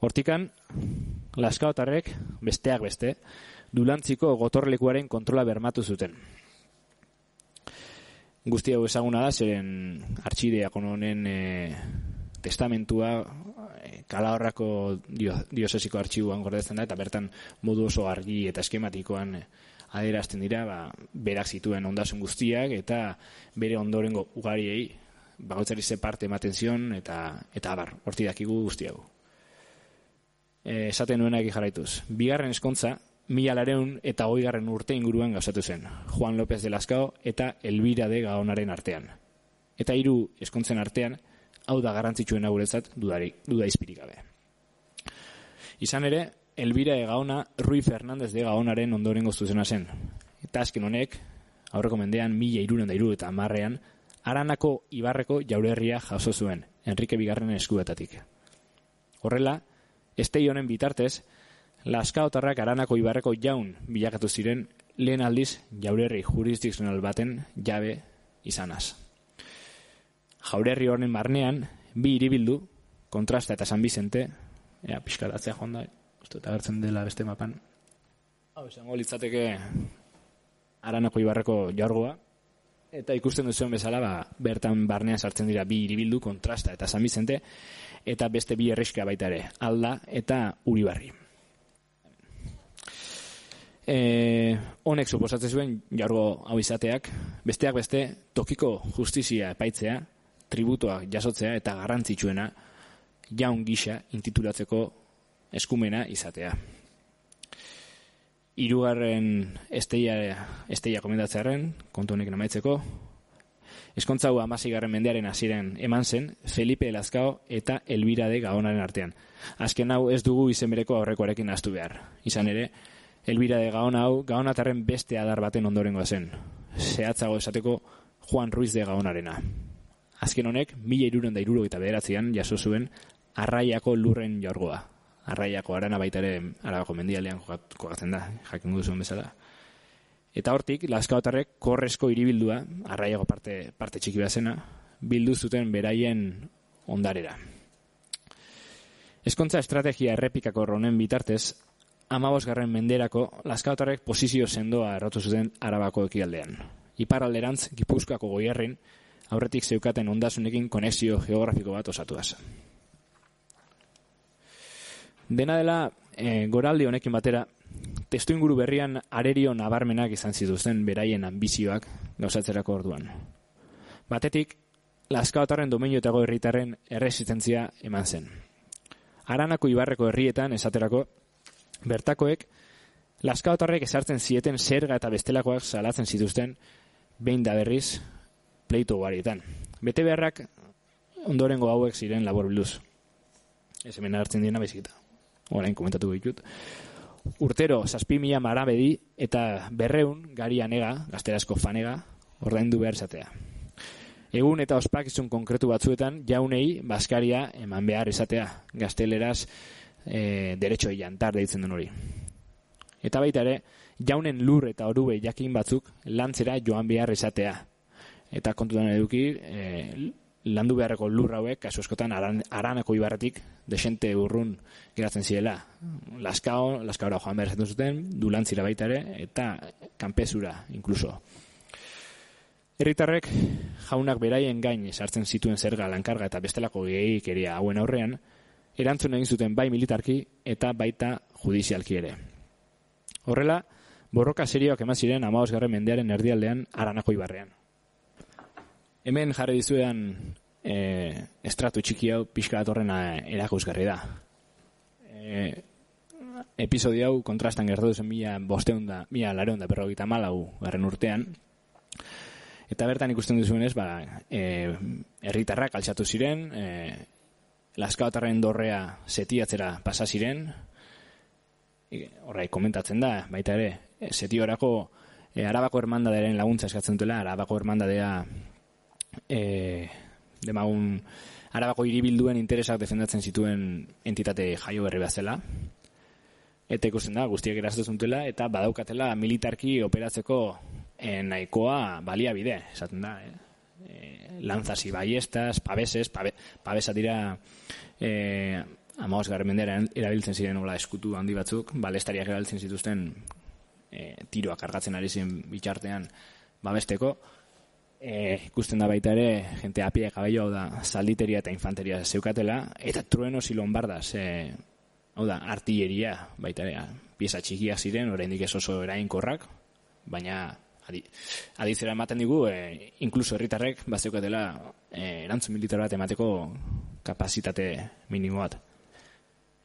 S4: Hortikan, Laskaotarrek, besteak beste, dulantziko gotorlekuaren kontrola bermatu zuten. Guzti hau ezaguna da, zeren artxideak honen e, testamentua e, Kalarrako diosesiko artxibuan gordetzen da, eta bertan modu oso argi eta eskematikoan e, adierazten dira ba, berak zituen ondasun guztiak eta bere ondorengo ugariei bagotzari ze parte ematen zion eta eta abar, horti dakigu guztiago. Esaten nuena egi jarraituz. Bigarren eskontza, mila lareun eta garren urte inguruan gauzatu zen. Juan López de Lascao eta Elvira de Gaonaren artean. Eta hiru eskontzen artean, hau da garrantzitsuen guretzat dudarik, duda izpirik gabe. Izan ere, Elvira de Gaona, Rui Fernández de Gaonaren ondorengo zuzena zen. Eta azken honek, aurreko mendean, mila irunen da iru eta marrean, Aranako Ibarreko jaurerria jaso zuen, Enrique Bigarren eskuetatik. Horrela, estei honen bitartez, Laskaotarrak Aranako Ibarreko jaun bilakatu ziren lehen aldiz jaurerri jurisdikzional baten jabe izanaz. Jaurerri horren barnean, bi iribildu, kontrasta eta San Vicente, ea, pixkatatzea joan da, uste eta gertzen dela beste mapan. Hau, esango litzateke aranako ibarreko jargoa, eta ikusten duzuen bezala, ba, bertan barnean sartzen dira bi iribildu, kontrasta eta San Vicente, eta beste bi erriska baita ere, alda eta uribarri. E, honek suposatzen zuen jargo hau izateak, besteak beste tokiko justizia epaitzea, tributoak jasotzea eta garrantzitsuena jaun gisa intitulatzeko eskumena izatea. Hirugarren esteia esteia komendatzearen kontu honek namaitzeko Eskontza hau amasigarren mendearen hasiren eman zen Felipe Elazkao eta Elvira de Gaonaren artean. Azken hau ez dugu izenbereko aurrekoarekin astu behar. Izan ere, Elvira de Gaona hau Gaonatarren beste adar baten ondorengoa zen. Zehatzago esateko Juan Ruiz de Gaonarena. Azken honek, mila iruren da iruro eta bederatzean jaso zuen arraiako lurren jorgoa arraiako arana baita ere arabako mendialean kogatzen da, jakin duzuen bezala. Eta hortik, laskaotarrek korrezko iribildua, arraiako parte, parte txiki zena, bildu zuten beraien ondarera. Ezkontza estrategia errepikako ronen bitartez, amabos garren menderako, laskaotarrek posizio sendoa errotu zuten arabako ekialdean. Ipar alderantz, gipuzkoako goierrin, aurretik zeukaten ondasunekin konexio geografiko bat osatuaz. Dena dela, e, goraldi honekin batera, testu inguru berrian arerio nabarmenak izan zituzten beraien ambizioak gauzatzerako orduan. Batetik, Laskaotarren domeinotako herritarren erresistentzia eman zen. Aranako ibarreko herrietan esaterako, bertakoek, Laskaotarrek esartzen zieten zerga eta bestelakoak salatzen zituzten behin da berriz pleito guarietan. Bete beharrak ondorengo hauek ziren labor bilduz. Ez hemen hartzen dira bezita. Orain komentatu ditut. Urtero, zazpi mila marabedi eta berreun gari anega, gazterazko fanega, ordaindu behar izatea. Egun eta ospakizun konkretu batzuetan jaunei baskaria eman behar izatea. Gazteleraz e, derecho jantar deitzen den hori. Eta baita ere, jaunen lur eta orube jakin batzuk lantzera joan behar izatea. Eta kontutan eduki, e, landu beharreko lur hauek, kasu eskotan, aran, aranako ibarretik, desente urrun geratzen zirela. Laskao, laskaora joan behar zuten, dulantzira baita ere, eta kanpezura, inkluso. Herritarrek jaunak beraien gain sartzen zituen zerga lankarga eta bestelako gehikeria hauen aurrean, erantzun egin zuten bai militarki eta baita judizialki ere. Horrela, borroka serioak eman ziren amaos garren mendearen erdialdean aranako ibarrean. Hemen jarri dizuean e, estratu txiki hau pixka atorrena erakusgarri da. E, episodio hau kontrastan gertu zen mila bosteun da, mila lareun da berrogita malau garren urtean. Eta bertan ikusten duzuenez, ba, e, erritarrak altxatu ziren, e, laskaotarren dorrea setiatzera pasa ziren, horrai komentatzen da, baita ere, e, setiorako e, arabako hermandaderen laguntza eskatzen dutela, arabako hermandadea e, demagun arabako hiribilduen interesak defendatzen zituen entitate jaio berri bazela, eta ikusten da, guztiak dutela, eta badaukatela militarki operatzeko e, nahikoa baliabide, esaten da, eh? E, lanzas y ballestas, paveses, pabe, pavesa dira e, amaos garmendera erabiltzen ziren hola eskutu handi batzuk, balestariak erabiltzen zituzten e, tiroak kargatzen ari ziren bitxartean babesteko, e, ikusten da baita ere, gente apie kabello hau da, zalditeria eta infanteria zeukatela, eta truenos y lombardas, e, hau da, artilleria baita ere, pieza txikia ziren, oraindik ez oso erainkorrak, baina adi, aditzera ematen digu, e, inkluso herritarrek bazeukatela e, erantzun militar bat emateko kapazitate minimo bat.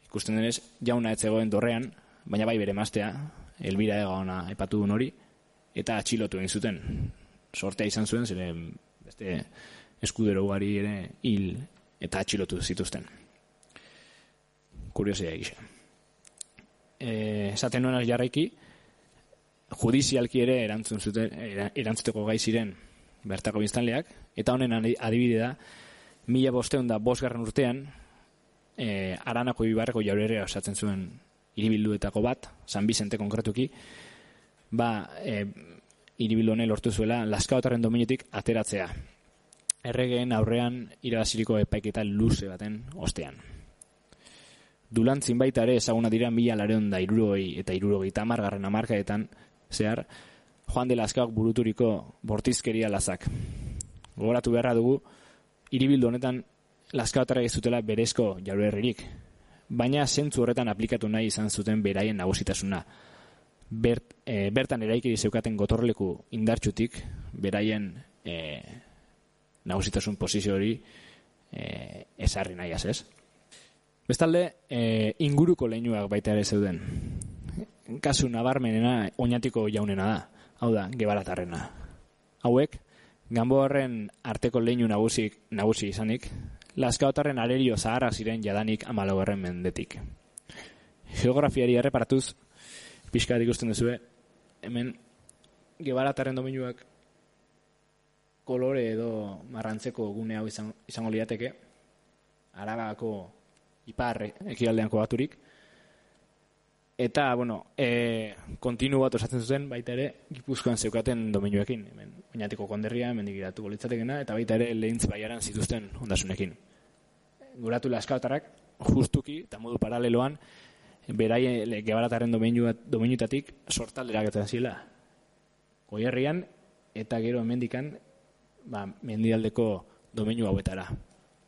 S4: Ikusten denez, jauna etzegoen dorrean, baina bai bere maztea, elbira ega ona epatu du hori, eta atxilotu egin zuten. Sortea izan zuen, zire beste eskudero ugari ere hil eta atxilotu zituzten. Kuriosia egisa. E, esaten nuen jarraiki, judizialki ere erantzun zuten, erantzuteko gai ziren bertako biztanleak, eta honen adibide da, mila bosteun da bosgarren urtean, e, aranako ibarreko jaurere osatzen zuen iribilduetako bat, San Bizente konkretuki, ba, e, iribildu honen lortu zuela, laskaotarren dominetik ateratzea. Erregeen aurrean irabaziriko epaiketa luze baten ostean. Dulantzin baita ere ezaguna dira mila lareon da irurogei eta irurogei tamargarren amarkaetan zehar, Juan de Laskaok buruturiko bortizkeria lazak. Gogoratu beharra dugu, iribildu honetan Laskaotara ez zutela berezko jaurerririk, baina zentzu horretan aplikatu nahi izan zuten beraien nagusitasuna. Bert, e, bertan eraikiri zeukaten gotorleku indartxutik, beraien e, nagusitasun posizio hori e, esarri nahi ez. Bestalde, e, inguruko leinuak baita ere zeuden kasu nabarmenena oinatiko jaunena da. Hau da, gebaratarrena. Hauek, gambo horren arteko leinu nagusik, nagusi izanik, laskaotarren arerio zaharra ziren jadanik amalogorren mendetik. Geografiari erreparatuz, pixka ikusten duzue, hemen gebaratarren dominuak kolore edo marrantzeko gune hau izan, izango liateke, arabako ipar ekialdean kobaturik, Eta, bueno, e, kontinu bat osatzen zuten, baita ere, gipuzkoan zeukaten domenioekin. Hemen, oinatiko konderria, hemen digiratu bolitzatekena, eta baita ere, lehintz baiaran zituzten ondasunekin. Guratu laskaotarak, justuki, eta modu paraleloan, beraien gebarataren domeniutatik sortaldera getzen zila. Goierrian, eta gero hemendikan, ba, mendialdeko domeniu hauetara.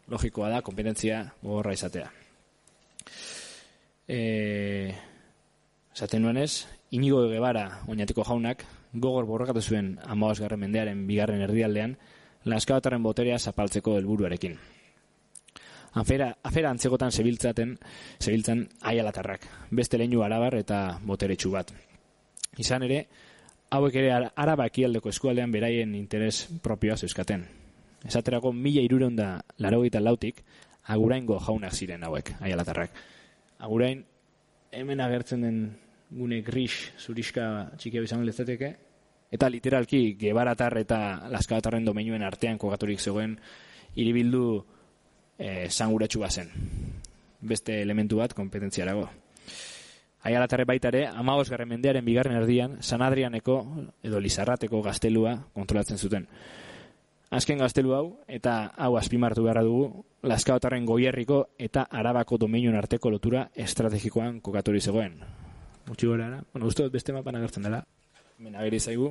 S4: Logikoa da, kompetentzia gogorra izatea. Eee... Esaten nuenez, inigo egebara oinatiko jaunak, gogor borrakatu zuen amaoz garren mendearen bigarren erdialdean, laskabataren boterea zapaltzeko helburuarekin. Afera, afera antzegotan zebiltzaten, zebiltzan aialatarrak, beste leinu arabar eta boteretsu bat. Izan ere, hauek ere araba ekialdeko eskualdean beraien interes propioa zeuskaten. Esaterako mila irureun da larogeita lautik, aguraingo jaunak ziren hauek, aialatarrak. Agurain, hemen agertzen den gune gris zuriska txikia izan lezateke, eta literalki gebaratar eta laskabatarren domeinuen artean kokaturik zegoen iribildu e, zanguratxu bazen. Beste elementu bat kompetentziarago. Aialatarre baita ere, amagos garren mendearen bigarren erdian, San Adrianeko edo Lizarrateko gaztelua kontrolatzen zuten. Azken gaztelu hau, eta hau azpimartu beharra dugu, Laskaotarren goierriko eta Arabako domeinuen arteko lotura estrategikoan kokatori zegoen. Mutxi gora, bueno, uste beste mapan agertzen dela. Mena ageri zaigu,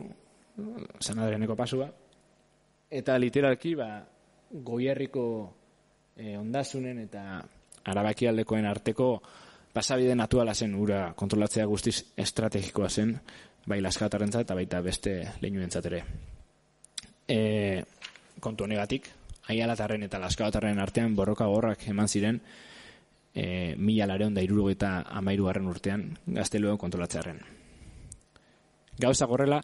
S4: San Adrianeko pasua. Eta literalki, ba, goierriko eh, ondasunen eta Arabakialdekoen arteko pasabide naturala zen ura kontrolatzea guztiz estrategikoa zen, bai laskatarren eta baita beste lehenu ere. E, kontu honegatik, aialatarren eta laskatarren artean borroka gorrak eman ziren, e, mila lareon da iruro eta amairu urtean gazteluen kontrolatzearen. Gauza gorrela,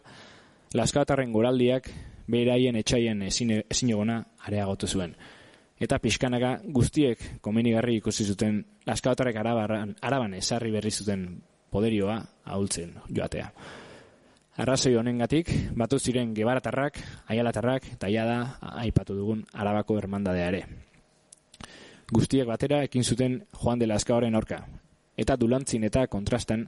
S4: laskatarren goraldiak beraien etxaien ezin egona areagotu zuen eta pixkanaka guztiek komenigarri ikusi zuten laskaotarrek araban, araban esarri berri zuten poderioa ahultzen joatea. Arrazoi honengatik batu ziren gebaratarrak, aialatarrak eta da aipatu dugun arabako hermandadea ere. Guztiek batera ekin zuten Juan de Laskaoren aurka. Eta dulantzin eta kontrastan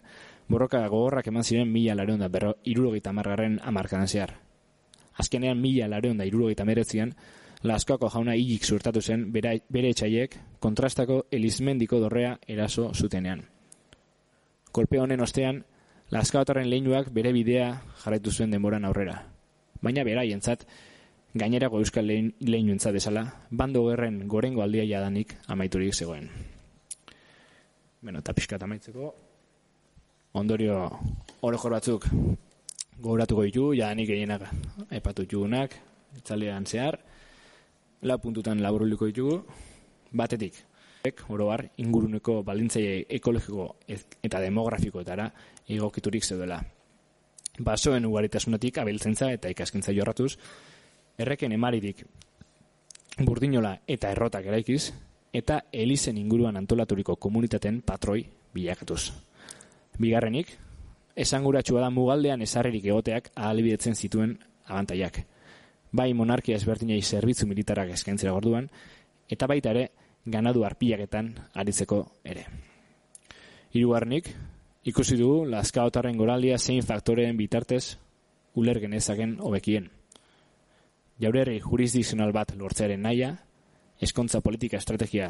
S4: borroka gogorrak eman ziren mila lareon da berro irurogeita margarren amarkadan zehar. Azkenean mila lareon da irurogeita meretzian, Laskoako jauna hilik zurtatu zen bere, bere etxaiek kontrastako elizmendiko dorrea eraso zutenean. Kolpe honen ostean, Laskaotarren lehinuak bere bidea jarraitu zuen denboran aurrera. Baina bera jentzat, gainerako euskal lehin, entzat desala, bando gerren gorengo aldia jadanik amaiturik zegoen. Bueno, eta pixkat amaitzeko, ondorio orokor batzuk gauratuko ditu, jadanik gehienak epatu jugunak, itzalean zehar, la puntutan laburuliko ditugu, batetik, oroar, inguruneko balintzei ekologiko eta demografikoetara egokiturik zeudela. Basoen ugaritasunetik abeltzentza eta ikaskintza jorratuz, erreken emaridik burdinola eta errotak eraikiz, eta elizen inguruan antolaturiko komunitaten patroi bilakatuz. Bigarrenik, esanguratsua da mugaldean esarririk egoteak ahalbidetzen zituen abantaiak bai monarkia ezberdinei zerbitzu militarak eskaintzera gorduan, eta baita ere, ganadu arpilaketan aritzeko ere. Hirugarrenik, ikusi dugu Laskaotarren goraldia zein faktoreen bitartez uler genezaken hobekien. Jaurerri jurisdikzional bat lortzearen naia, eskontza politika estrategia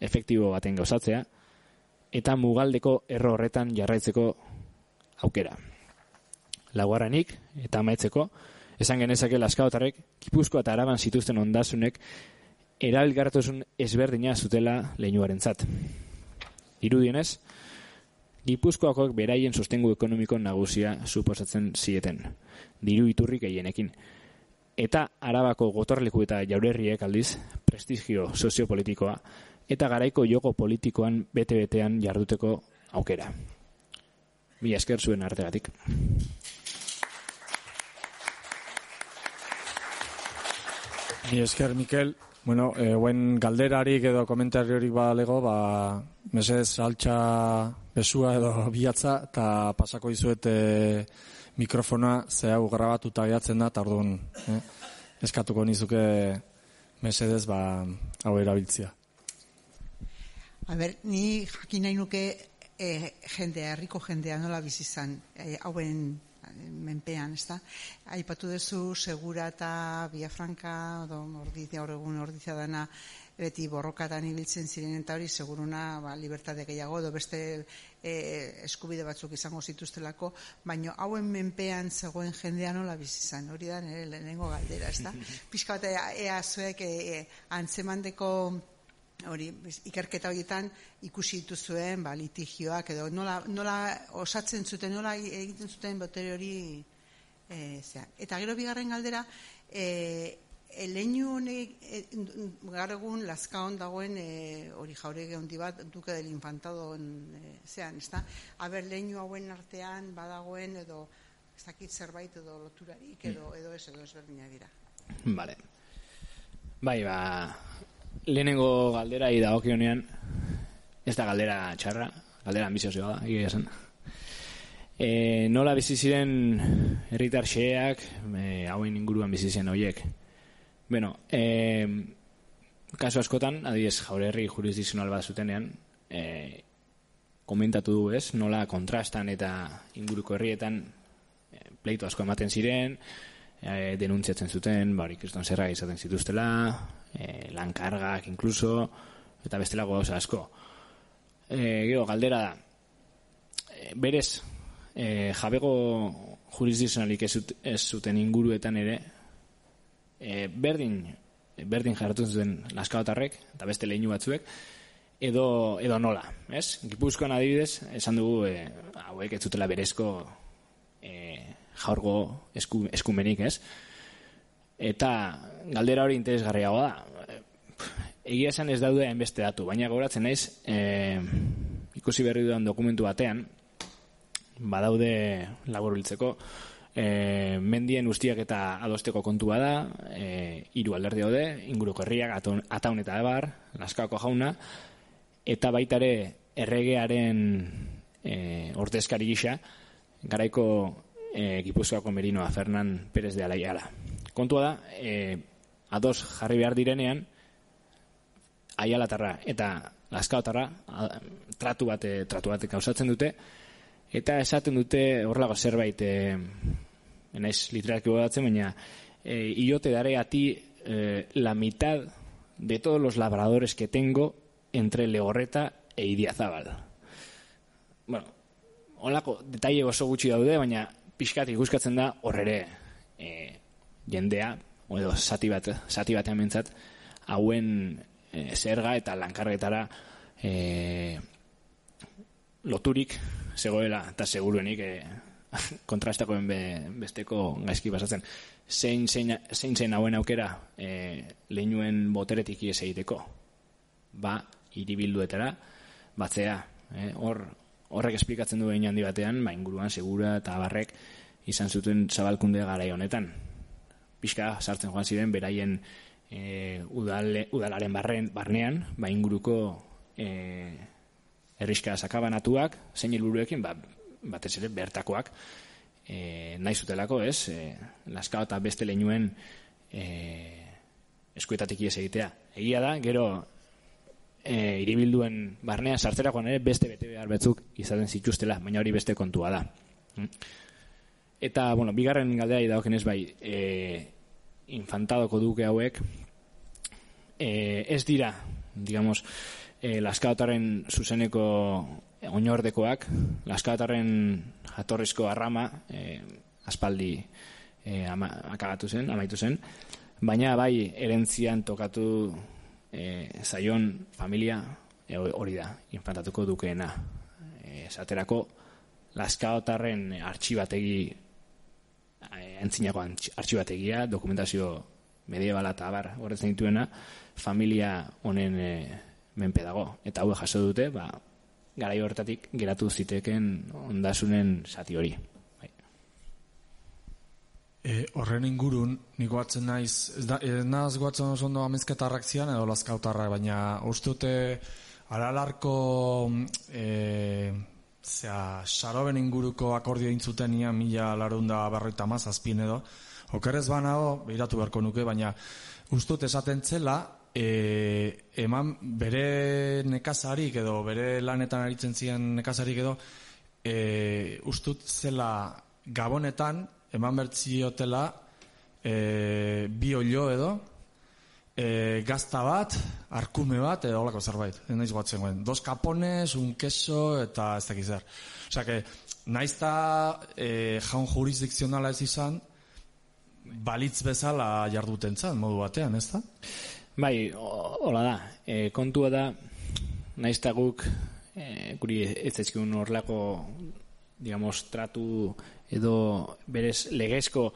S4: efektibo baten gauzatzea, eta mugaldeko erro horretan jarraitzeko aukera. Laguarranik, eta amaitzeko, esan genezake laskaotarrek, kipuzkoa eta araban zituzten ondasunek, eralgartosun ezberdina zutela leinuaren zat. Irudienez, Gipuzkoakoak beraien sostengu ekonomiko nagusia suposatzen zieten, diru iturrik gehienekin. Eta arabako gotorleku eta jaurerriek aldiz, prestigio soziopolitikoa, eta garaiko joko politikoan bete-betean jarduteko aukera. Mi esker zuen artegatik.
S3: Ni esker, Mikel. Bueno, e, guen galderarik edo komentariorik ba lego, ba, mesez altxa besua edo bilatza, eta pasako izuet e, mikrofona ze hau grabatuta gehatzen da, tardun, eh? eskatuko nizuke mesedez ba, hau erabiltzia.
S5: A ber, ni jakin nahi nuke e, jendea, herriko jendea nola bizizan, e, hauen menpean, ez da? Aipatu duzu, segura eta biafranka, do, ordizia, horregun ordizia dana, beti borrokatan ibiltzen ziren eta hori seguruna ba, libertate gehiago edo beste e, eskubide batzuk izango zituztelako, baino hauen menpean zegoen jendea nola bizizan, hori da nire lehenengo galdera, ez da? Pizka bat ea zuek e, e, antzemandeko hori ikerketa horietan ikusi dituzuen ba litigioak edo nola, nola osatzen zuten nola egiten zuten botere hori e, eta gero bigarren galdera eh eleinu honek e, gaur egun lazkaon dagoen e, hori jaurege handi bat duke del infantado e, zean, ezta? Aber leinu hauen artean badagoen edo ez dakit zerbait edo loturarik edo edo ez edo ezberdinak dira.
S4: Vale. Bai, ba, lehenengo galdera dagokionean ez da galdera txarra, galdera ambizioa da, egia esan. E, nola bizi ziren herritar xeak, e, hauen inguruan bizi ziren horiek. Bueno, e, kasu askotan, adibidez, jaurerri jurisdikzional bat zutenean, e, komentatu du, ez? Nola kontrastan eta inguruko herrietan e, pleito asko ematen ziren, e, denuntziatzen zuten, ba, kriston zerra izaten zituztela, e, lankargak inkluso, eta bestelako gauza asko. E, gero, galdera da, e, berez, e, jabego jurisdikzionalik ez, ez zuten inguruetan ere, e, berdin, berdin jarratu zuten laskaotarrek, eta beste lehinu batzuek, edo, edo nola, ez? Gipuzkoan adibidez, esan dugu, e, hauek ez zutela berezko e, jaurgo esku, eskumenik, ez? Eta galdera hori interesgarriago da. Egia esan ez daude hainbeste datu, baina gauratzen naiz, e, ikusi berri dudan dokumentu batean, badaude laburbiltzeko, e, mendien ustiak eta adosteko kontua da, e, hiru alderdi daude, inguruko herriak, ataun eta ebar, laskako jauna, eta baitare erregearen e, ordezkari gisa, garaiko e, Gipuzkoako merinoa Fernan Perez de Alaiala. Kontua da, e, ados jarri behar direnean, aialatarra eta laskaotarra tratu bate, tratu bate kausatzen dute, eta esaten dute horrelago zerbait e, enaiz literaki bodatzen, baina e, yo te daré a ti e, la mitad de todos los labradores que tengo entre Legorreta e Idiazabal. Bueno, holako detaile oso gutxi daude, baina pixkat ikuskatzen da horrere e, jendea, edo zati bat, zati batean mentzat, hauen e, zerga eta lankargetara e, loturik zegoela eta seguruenik e, kontrastakoen be, besteko gaizki basatzen. Zein zein, zein, zein hauen aukera e, lehinuen boteretik ies egiteko? Ba, iribilduetara, batzea. E, hor, horrek esplikatzen du handi batean, ba, inguruan, segura eta barrek izan zuten zabalkunde garai honetan. Pixka, sartzen joan ziren, beraien e, udale, udalaren barren, barnean, ba, inguruko e, erriska sakabanatuak, zein helburuekin, ba, batez ere bertakoak e, nahi zutelako, ez? E, laska eta beste leinuen e, eskuetatik ies egitea. Egia da, gero e, iribilduen barnean sartzerakoan ere beste bete behar betzuk izaten zituztela, baina hori beste kontua da. Mm. Eta, bueno, bigarren galdea idauken ez bai, e, infantadoko duke hauek, e, ez dira, digamos, e, laskaotaren zuzeneko oinordekoak, laskatarren jatorrizko arrama, e, aspaldi e, ama, akabatu zen, amaitu zen, baina bai erentzian tokatu e, zaion familia e, hori da, infantatuko dukeena. Esaterako, laskaotarren artxibategi entzinako artxibategia, dokumentazio mediebala eta abar horretzen dituena, familia honen e, menpe dago. Eta hau jaso dute, ba, garai hortatik geratu ziteken ondasunen zati hori. Bai.
S3: E, horren ingurun, niko batzen naiz, ez, da, ez naz guatzen oso ondo amezketarrak zian edo laskautarra, baina uste dute aralarko e, zera, saroben inguruko akordio intzuten ia mila larunda berroita mazazpin edo, okerrez banago, behiratu beharko nuke, baina uste esaten zela, e, eman bere nekazarik edo bere lanetan aritzen ziren nekazarik edo e, ustut zela gabonetan eman bertziotela e, bi olio edo e, gazta bat, arkume bat edo olako zerbait, naiz guatzen guen dos kapones, un queso eta ez dakiz zer. Osea, que naizta e, jaun jurisdikzionala ez izan balitz bezala jarduten zan, modu batean, ez da?
S4: Bai, hola da. E, kontua da, naizta guk, e, guri ez ezkun horlako, digamos, tratu edo berez legezko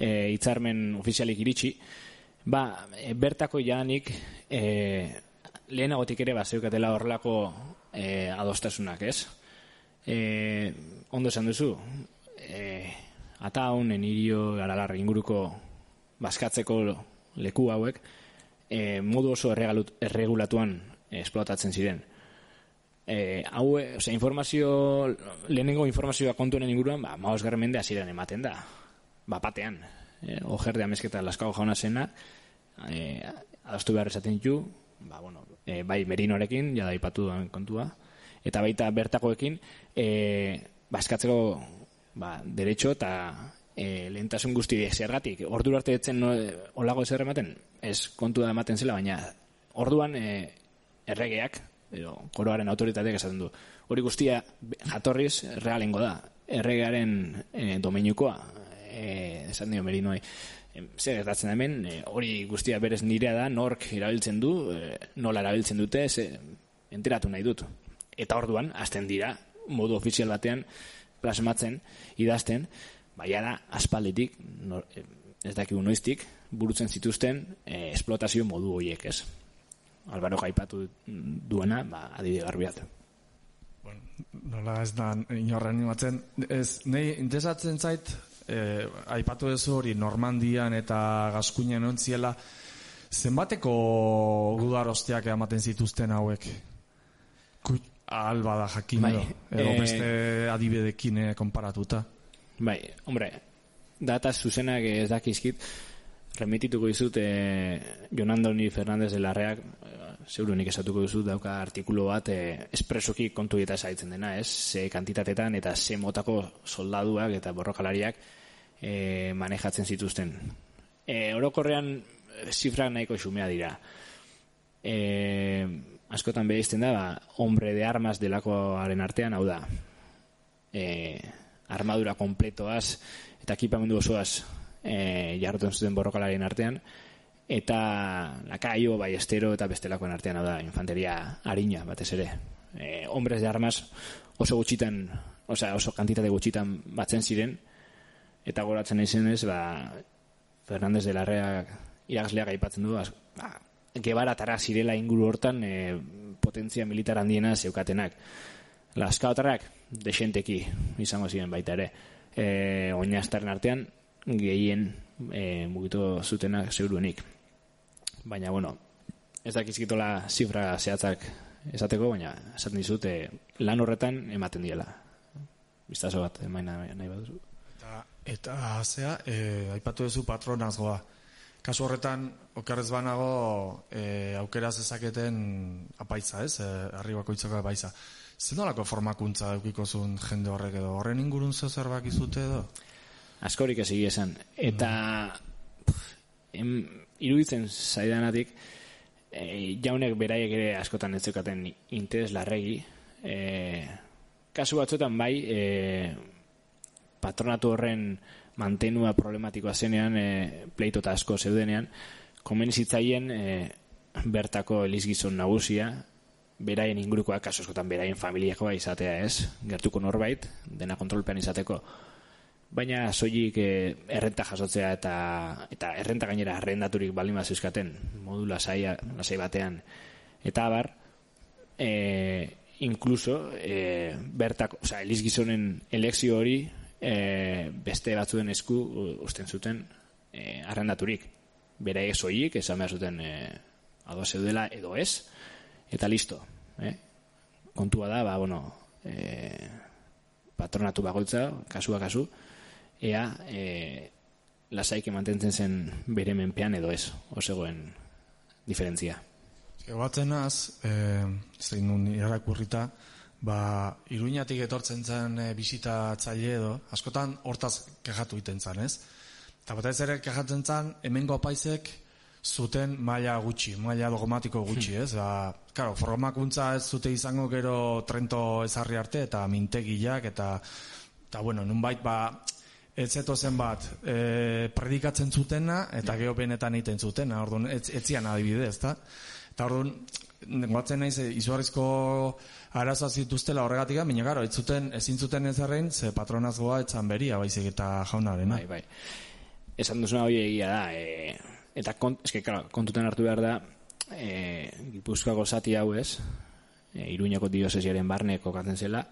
S4: e, itzarmen ofizialik iritsi, ba, e, bertako janik e, lehenagotik ere bazeukatela horrelako e, adostasunak, ez? E, ondo esan duzu, e, ataun, enirio, garalar inguruko baskatzeko leku hauek, e, modu oso erregulatuan esplotatzen ziren. E, hau, osea, informazio, lehenengo informazioa kontuenen inguruan, ba, maoz mende hasieran ematen da. Ba, batean. E, ojer de amezketa laskago jauna zena, e, adostu behar esaten ditu, ba, bueno, e, bai merinorekin, jada ipatu duen kontua, eta baita bertakoekin, e, baskatzeko ba, derecho eta e, lehentasun guzti zergatik. Ordu arte etzen no, olago ezer ematen, ez kontu da ematen zela, baina orduan e, erregeak, edo, koroaren autoritateak esaten du. Hori guztia jatorriz realengo da. Erregearen e, domeinukoa, e, esan dio merinoi. E, zer gertatzen hemen, e, hori guztia berez nirea da, nork erabiltzen du, e, nola erabiltzen dute, ze, enteratu nahi dut. Eta orduan, azten dira, modu ofizial batean, plasmatzen, idazten, baina da, aspalditik, nor, e, ez dakigu noiztik, burutzen zituzten e, esplotazio modu horiek ez. Albaro gaipatu duena, ba, adibide garbiat.
S3: Bueno, nola ez da inorren imatzen, ez, nahi interesatzen zait, eh, aipatu ez hori Normandian eta Gaskuinen ontziela, zenbateko gudarostiak ematen zituzten hauek? Kut, alba da jakin
S4: bai,
S3: edo,
S4: eh,
S3: beste adibidekin eh, konparatuta.
S4: Bai, hombre, data zuzenak ez dakizkit, remitituko dizut eh, Jon Andoni Fernandez de Larreak eh, zeurunik esatuko dizut dauka artikulu bat eh, espresoki kontu eta zaitzen dena, ez? Ze kantitatetan eta ze motako soldaduak eta borrokalariak eh, manejatzen zituzten. Eh, orokorrean eh, zifrak nahiko xumea dira. Eh, askotan behizten da, ba, hombre de armas delakoaren artean, hau da, eh, armadura kompletoaz eta ekipamendu osoaz e, jarroten zuten borrokalaren artean, eta lakaio, bai estero eta bestelakoen artean, da, infanteria harina, batez ere. E, hombres de armas oso gutxitan, osea, oso kantitate gutxitan batzen ziren, eta goratzen izenez, ba, Fernandez de Larreak iragazleak aipatzen du, az, ba, gebaratara zirela inguru hortan e, potentzia militar handiena zeukatenak. Laskaotarrak, desenteki izango ziren baita ere. E, oinaztaren artean, gehien e, mugitu zutenak zeuruenik. Baina, bueno, ez dakizkitola zifra zehatzak esateko, baina esaten dizut e, lan horretan ematen diela. Biztazo bat, emaina nahi baduzu.
S3: Eta, eta zea, e, aipatu duzu patronazgoa. Kasu horretan, okerrez banago, e, aukera zezaketen apaitza, ez? E, arribakoitzako apaitza. Zer nolako formakuntza eukiko zuen jende horrek edo? Horren ingurun zeu zerbak edo?
S4: askorik ez esan. Eta pff, em, iruditzen zaidanatik e, jaunek beraiek ere askotan ez zeukaten interes larregi. E, kasu batzuetan bai e, patronatu horren mantenua problematikoa zenean e, pleito eta asko zeudenean komen e, bertako elizgizon nagusia beraien ingurukoak kasu askotan beraien familiakoa izatea ez? Gertuko norbait dena kontrolpean izateko. Baina soilik e, errenta jasotzea eta eta errenta gainera arrendaturik baldin bat euskaten modu lasaia lasai batean. Eta abar e, incluso e, bertak, o sea, Elis Gizonen elekzio hori e, beste batzuen esku usten zuten e, arrendaturik. Bera soilik esan behar zuten e, zeudela edo ez eta listo eh? kontua da, ba, bueno e, patronatu bagoitza kasua kasu ea e, lasaik mantentzen zen bere menpean edo ez, osegoen diferentzia.
S3: Egoatzen az, e, zein nun irakurrita, ba, iruñatik etortzen zen e, bisitatzaile edo, askotan hortaz kejatu iten zen, ez? Eta batez ere kejatzen zen, hemengo apaizek zuten maila gutxi, maila dogmatiko gutxi, ez? Ba, claro, formakuntza ez zute izango gero Trento ezarri arte eta mintegiak eta eta bueno, nunbait ba ez zen bat e, predikatzen zutena eta geho benetan egiten zutena, orduan ez, etzian adibide, ezta? Eta orduan, guatzen naiz, izugarrizko arazoa zituztela horregatik, baina garo, ez zuten, ezin zuten ez errein, ze patronazgoa etzan beria, baizik eta jaunarena.
S4: Bai, bai. Esan duzuna hori egia da, e, eta kont, eske, claro, kontuten hartu behar da, e, gipuzkoako zati hau ez, e, iruñako diosesiaren barne kokatzen zela,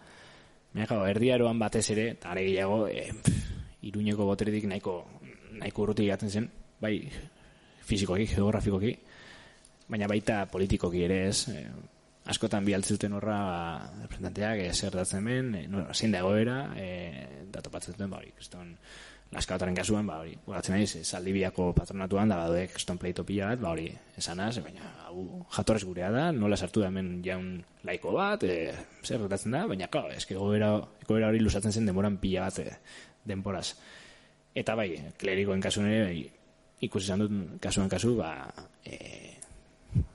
S4: Mega, erdiaroan batez ere, eta are gehiago, e, iruñeko boteretik nahiko, nahiko urruti gaten zen, bai fizikoki, geografikoki, baina baita politikoki ere ez, e, askotan bialtzuten horra ba, representanteak e, zer datzen hemen, e, no, zein da egoera, e, da topatzen duten, ba, hori, kriston, laskautaren kasuan, ba, hori, goratzen naiz, saldibiako patronatuan, da, badue, kriston pleito pila bat, ba, hori, esanaz, baina, hau, jatorrez gurea da, nola sartu da hemen jaun laiko bat, e, zer datzen da, baina, klar, eske egoera, egoera hori lusatzen zen denboran pila bat, e, denporaz. Eta bai, klerikoen kasuan ere, bai, ikusi izan dut kasuan kasu, ba, e,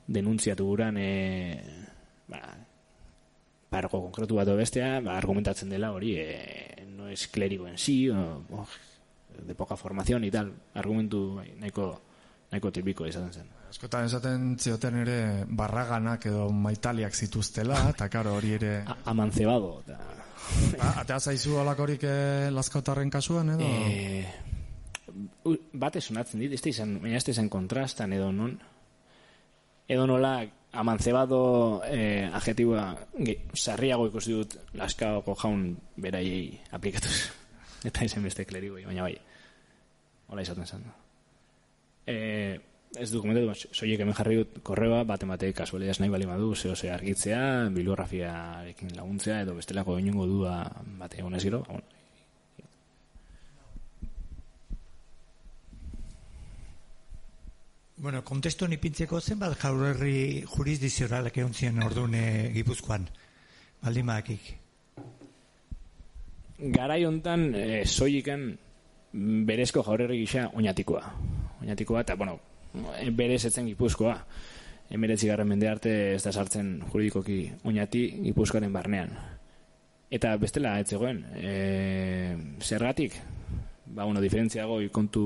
S4: denuntziatu guran, e, ba, pargo konkretu bat bestea, ba, argumentatzen dela hori, e, no es clérigo en sí, o, o, de poca formación y tal, argumentu nahiko, nahiko tipiko izaten zen.
S3: Askotan esaten zioten ere barraganak edo maitaliak zituztela, eta karo hori ere...
S4: A, amancebado. Ta...
S3: Ba, atea zaizu olakorik eh, laskautarren kasuan edo?
S4: E, bate sonatzen dit, ez izan, baina ez izan kontrastan edo non, edo nola amancebado eh, adjetiboa sarriago ikusi dut laskaoko jaun beraiei aplikatuz. Eta izan beste klerigoi, baina bai. Hola izaten zen. Eh, ez du komentatu, soiek hemen jarri dut korreoa, bat ematek kasualidaz nahi bali madu, zeo ze argitzea, bibliografiarekin laguntzea, edo bestelako inungo dua bate egon ez gero, bueno,
S6: Bueno, kontestu nipintzeko zenbat jaurerri jurisdizionalak egon ziren ordune gipuzkoan, baldin maakik.
S4: Garai hontan e, soiliken berezko jaurerri gisa oinatikoa. Oinatikoa eta, bueno, berez etzen gipuzkoa. Emeretzi garren mende arte ez da sartzen juridikoki oinati gipuzkoaren barnean. Eta bestela, ez zegoen, e, zergatik, ba, bueno, diferentziago ikontu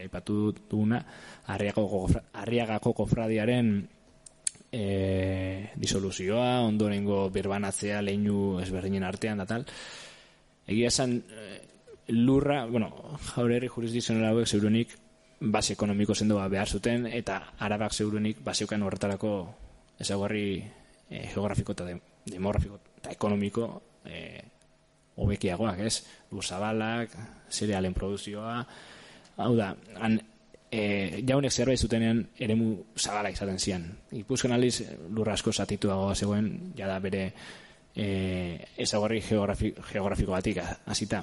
S4: aipatu duguna arriagako kofradiaren e, disoluzioa, ondorengo birbanatzea leinu ezberdinen artean da tal. Egia esan e, lurra, bueno, jaurerri jurisdizionera hauek zeurunik base ekonomiko zendoa behar zuten eta arabak zeurunik baseukan horretarako ezaguarri e, geografiko eta demografiko eta ekonomiko e, hobekiagoak, ez? Luzabalak, zerealen produzioa, hau da, han, e, jaunek zerbait zutenean eremu zabala izaten zian. Ipuzken aliz, lurra asko zatituagoa zegoen, jada bere e, ezagorri geografi, geografiko batik hasita.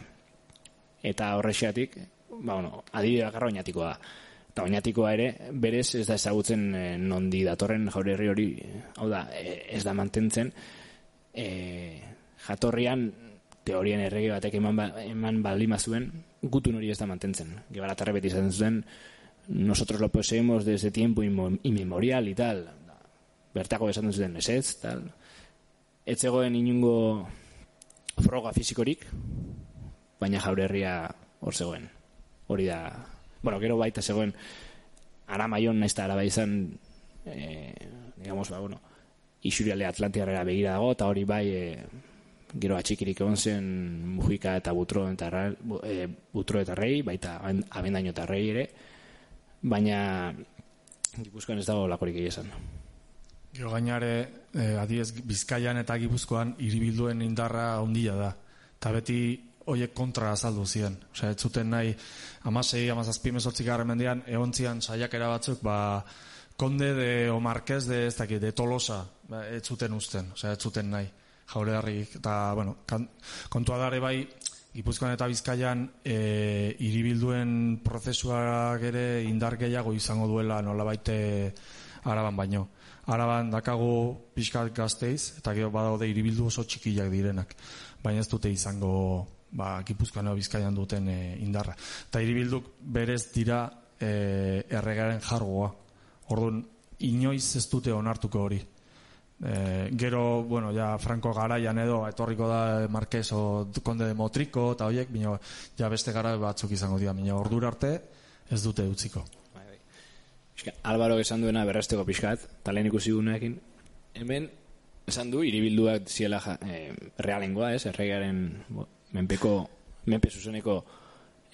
S4: Eta horrexeatik, ba, bueno, adibide bakarra oinatikoa da. Eta oinatikoa ere, berez ez da ezagutzen e, nondi datorren jaurerri hori, hau da, e, ez da mantentzen, e, jatorrian teorien errege batek eman, ba, eman balima zuen, gutun hori ez da mantentzen. Gebaratarra beti izaten zuen, nosotros lo poseemos desde tiempo inmemorial y tal. Bertako esaten zuten esetz, tal. Ez zegoen inungo froga fizikorik, baina jaurerria hor zegoen. Hori da, bueno, gero baita zegoen ara maion naiz eta araba izan eh, digamos, ba, bueno, isuriale Atlantiarrera begira dago, eta hori bai eh, gero atxikirik egon zen Mujika eta Butro eta, e, Butro eta Rei, baita abendaino eta Rei ere, baina Gipuzkoan ez dago lakorik egizan.
S3: Gero gainare, eh, adiez, Bizkaian eta Gipuzkoan hiribilduen indarra ondila da. Eta beti hoiek kontra azaldu ziren. Osea, ez zuten nahi, amasei, amazazpi mesotzik garren mendian, egon zian saiakera batzuk, ba, konde de, o marquez de, ez dakit, de Tolosa, ba, ez zuten usten, osea, ez zuten nahi jaure harrik, eta, bueno, kan, kontua dare bai, Gipuzkoan eta Bizkaian e, iribilduen prozesuak ere indar gehiago izango duela nola baite araban baino. Araban dakago pixkat gazteiz, eta gero badaude iribildu oso txikiak direnak. Baina ez dute izango ba, Gipuzkoan Bizkaian duten e, indarra. Eta iribilduk berez dira e, erregaren jargoa. Orduan, inoiz ez dute onartuko hori. E, gero, bueno, ja Franco garaian edo etorriko da Marquez o Conde de Motrico eta hoiek, bino, ja beste gara batzuk izango dira, bino, ordura arte ez dute utziko.
S4: Álvaro esan duena berresteko pixkat, talen ikusi gunekin, hemen esan du, iribilduak ziela ja, e, realengoa, ez, erregearen menpeko, menpe zuzeneko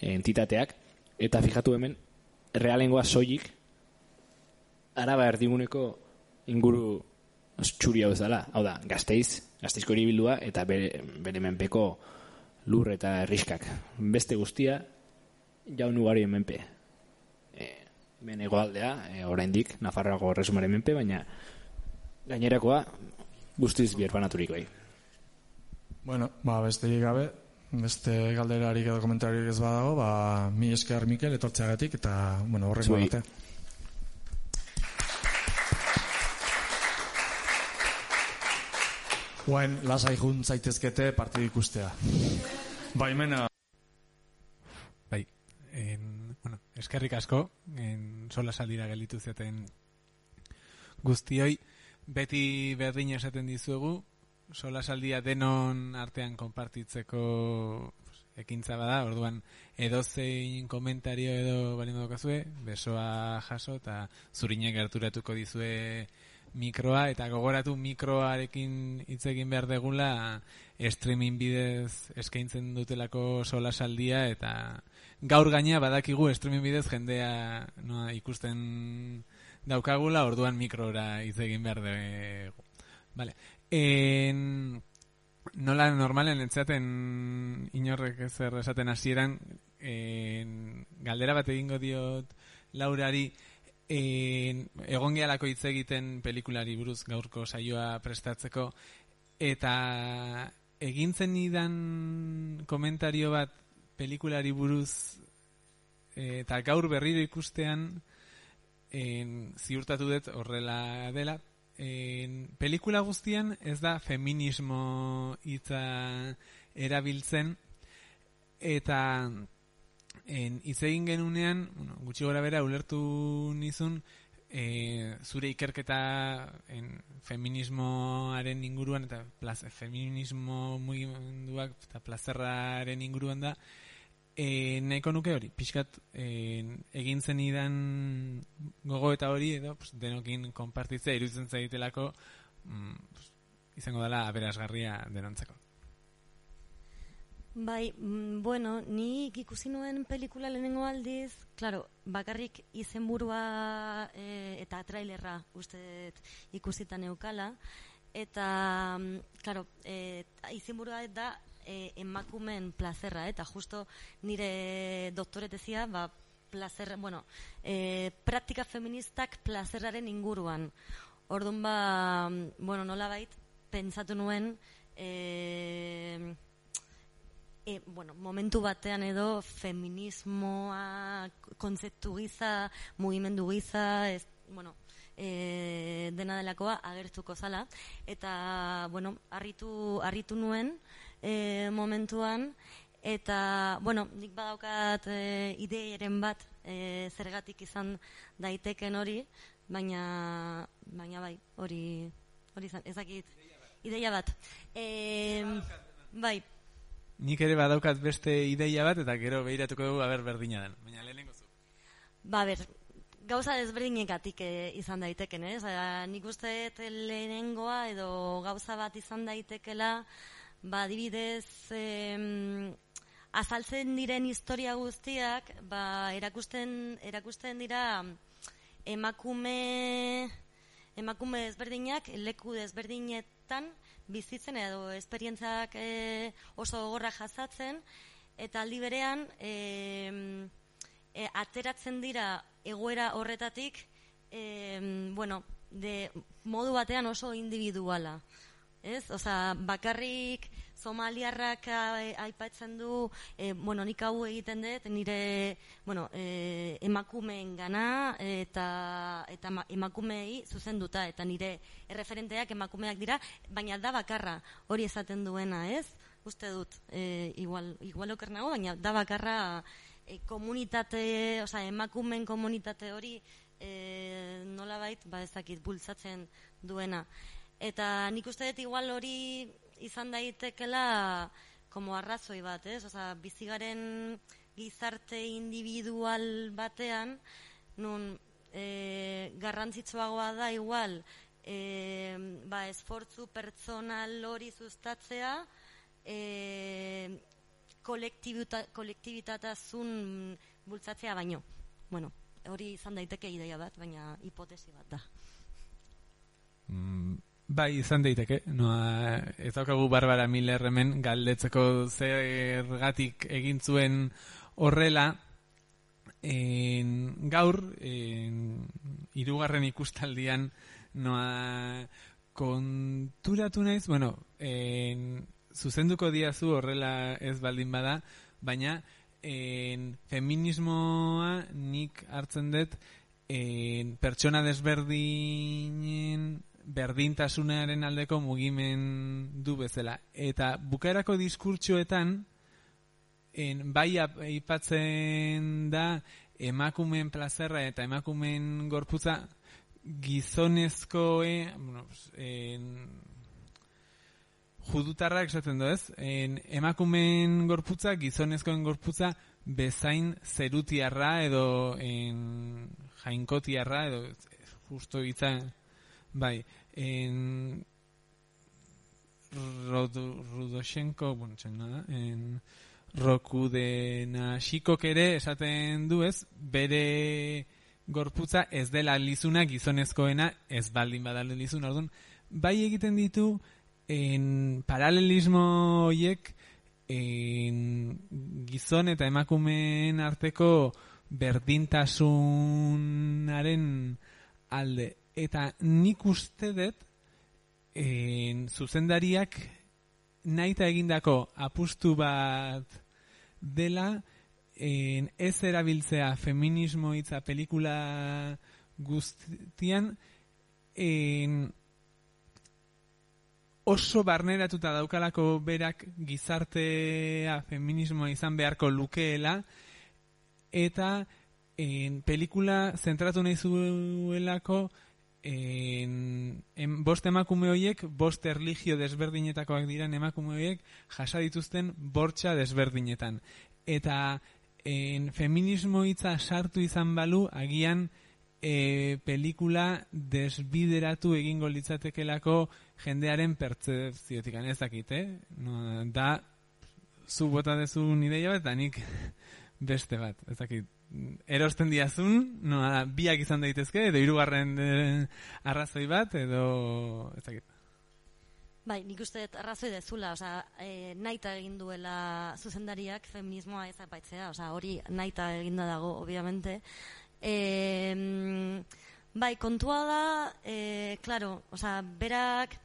S4: entitateak, eta fijatu hemen, realengoa soilik, araba erdiguneko inguru txuri hau zala, hau da, gazteiz, gazteizko eribildua, eta bere, bere menpeko lur eta erriskak. Beste guztia, jaun ugari menpe. Ben egoaldea, e, oraindik Nafarroako resumaren menpe, baina gainerakoa guztiz bierbanaturik bai.
S7: Bueno, ba, beste gabe, beste galderarik edo komentariorik ez badago, ba, mi esker Mikel etortzeagatik eta, bueno,
S4: Zuei.
S7: arte. Guain, lasai jun zaitezkete partidu ikustea. Baimena,
S8: Bai, en, eskerrik asko, en sola saldira gelditu zeten guztioi, beti berdin esaten dizuegu, sola saldia denon artean konpartitzeko pues, ekintza bada, orduan edozein komentario edo balin badokazue, besoa jaso eta zurinek gerturatuko dizue mikroa eta gogoratu mikroarekin hitz egin behar degula streaming bidez eskaintzen dutelako sola saldia eta gaur gaina badakigu streaming bidez jendea no, ikusten daukagula orduan mikrora hitz egin behar dugu. Vale. En, nola normalen entzaten inorrek ezer esaten hasieran en, galdera bat egingo diot Laurari en, egon gehalako hitz egiten pelikulari buruz gaurko saioa prestatzeko eta egintzen idan komentario bat pelikulari buruz eh, eta gaur berriro ikustean en, ziurtatu dut horrela dela en, pelikula guztian ez da feminismo hitza erabiltzen eta en, hitz egin genunean bueno, gutxi gora bera ulertu nizun e, zure ikerketa en, feminismoaren inguruan eta plaz, feminismo mugimenduak eta plazerraren inguruan da e, nahiko nuke hori, pixkat e, egin zen idan gogo eta hori edo pues, denokin konpartitzea iruditzen zaitelako mm, pues, izango dela aberasgarria denontzeko.
S9: Bai, mm, bueno, ni ikusi nuen pelikula lehenengo aldiz, claro, bakarrik izenburua e, eta trailerra uste ikusita neukala, eta, mm, claro, e, izenburua da e, emakumen plazerra, eta justo nire doktoretezia, ba, plazer, bueno, e, praktika feministak plazerraren inguruan. Orduan ba, bueno, nola bait, pentsatu nuen, e, e, bueno, momentu batean edo feminismoa kontzeptu giza, mugimendu giza, ez, bueno, e, dena delakoa agertuko zala eta bueno, harritu harritu nuen e, momentuan eta bueno, nik badaukat e, ideiaren bat e, zergatik izan daiteken hori, baina baina bai, hori hori izan, ez dakit ideia bat. E, bai,
S8: Nik ere badaukat beste ideia bat eta gero behiratuko dugu aber berdina den. Baina lehenengo zu.
S9: Ba, ber, gauza desberdinekatik e, izan daiteken, ez? Ba, nik uste lehenengoa edo gauza bat izan daitekela, ba, adibidez, em, azaltzen diren historia guztiak, ba, erakusten, erakusten dira emakume emakume desberdinak leku desberdinetan bizitzen edo esperientzak e, oso gogorra jasatzen. Eta aldi berean e, e, ateratzen dira egoera horretatik e, bueno, de modu batean oso individuala ez? Osea, bakarrik somaliarrak aipatzen du, e, bueno, nik hau egiten dut, nire, bueno, e, emakumeen gana, eta, eta ma- emakumeei zuzenduta, eta nire erreferenteak emakumeak dira, baina da bakarra hori esaten duena, ez? Uste dut, e, igual, igual oker nago, baina da bakarra e, komunitate, osea, emakumeen komunitate hori e, nolabait, ba ezakit, bultzatzen duena. Eta nik uste dut igual hori izan daitekela como arrazoi bat, ez? Osa, bizigaren gizarte individual batean, nun e, garrantzitsuagoa da igual e, ba, esfortzu pertsonal hori sustatzea e, kolektibita, kolektibitatasun bultzatzea baino. Bueno, hori izan daiteke ideia bat, baina hipotesi bat da.
S8: Mm, bai, izan daiteke. No, ez daukagu Barbara Miller hemen galdetzeko zergatik egin zuen horrela, en, gaur, en, irugarren ikustaldian, noa konturatu naiz, bueno, en, zuzenduko diazu horrela ez baldin bada, baina en, feminismoa nik hartzen dut en, pertsona desberdinen berdintasunaren aldeko mugimen du bezala. Eta bukaerako diskurtsoetan, en, bai aipatzen da emakumen plazerra eta emakumen gorputza gizonezkoe bueno, en, judutarrak esaten du ez en, emakumen gorputza gizonezkoen gorputza bezain zerutiarra edo en, jainkotiarra edo justo hitza bai en, Rudoshenko bueno, nada, en, roku dena xikok ere esaten du ez, bere gorputza ez dela lizuna gizonezkoena ez baldin badale lizun, orduan, bai egiten ditu en paralelismo hoiek en gizon eta emakumeen arteko berdintasunaren alde. Eta nik uste dut en zuzendariak naita egindako apustu bat dela en ez erabiltzea feminismo hitza pelikula guztian en oso barneratuta daukalako berak gizartea feminismoa izan beharko lukeela eta en pelikula zentratu nahi zuelako en, en bost emakume horiek, bost erligio desberdinetakoak diren emakume horiek, jasa dituzten bortxa desberdinetan. Eta en, feminismo hitza sartu izan balu, agian e, pelikula desbideratu egingo litzatekelako jendearen pertsepziotik. Ez dakit, eh? No, da, zu bota dezu ideia bat, eta nik beste bat. Ez dakit, erosten diazun, no, biak izan daitezke, edo hirugarren eh, arrazoi bat, edo... Ez dakit.
S9: Bai, nik uste dut arrazoi dezula, oza, e, naita egin duela zuzendariak feminismoa ez apaitzea, oza, hori naita eginda dago, obviamente. E, bai, kontua da, e, claro, oza, berak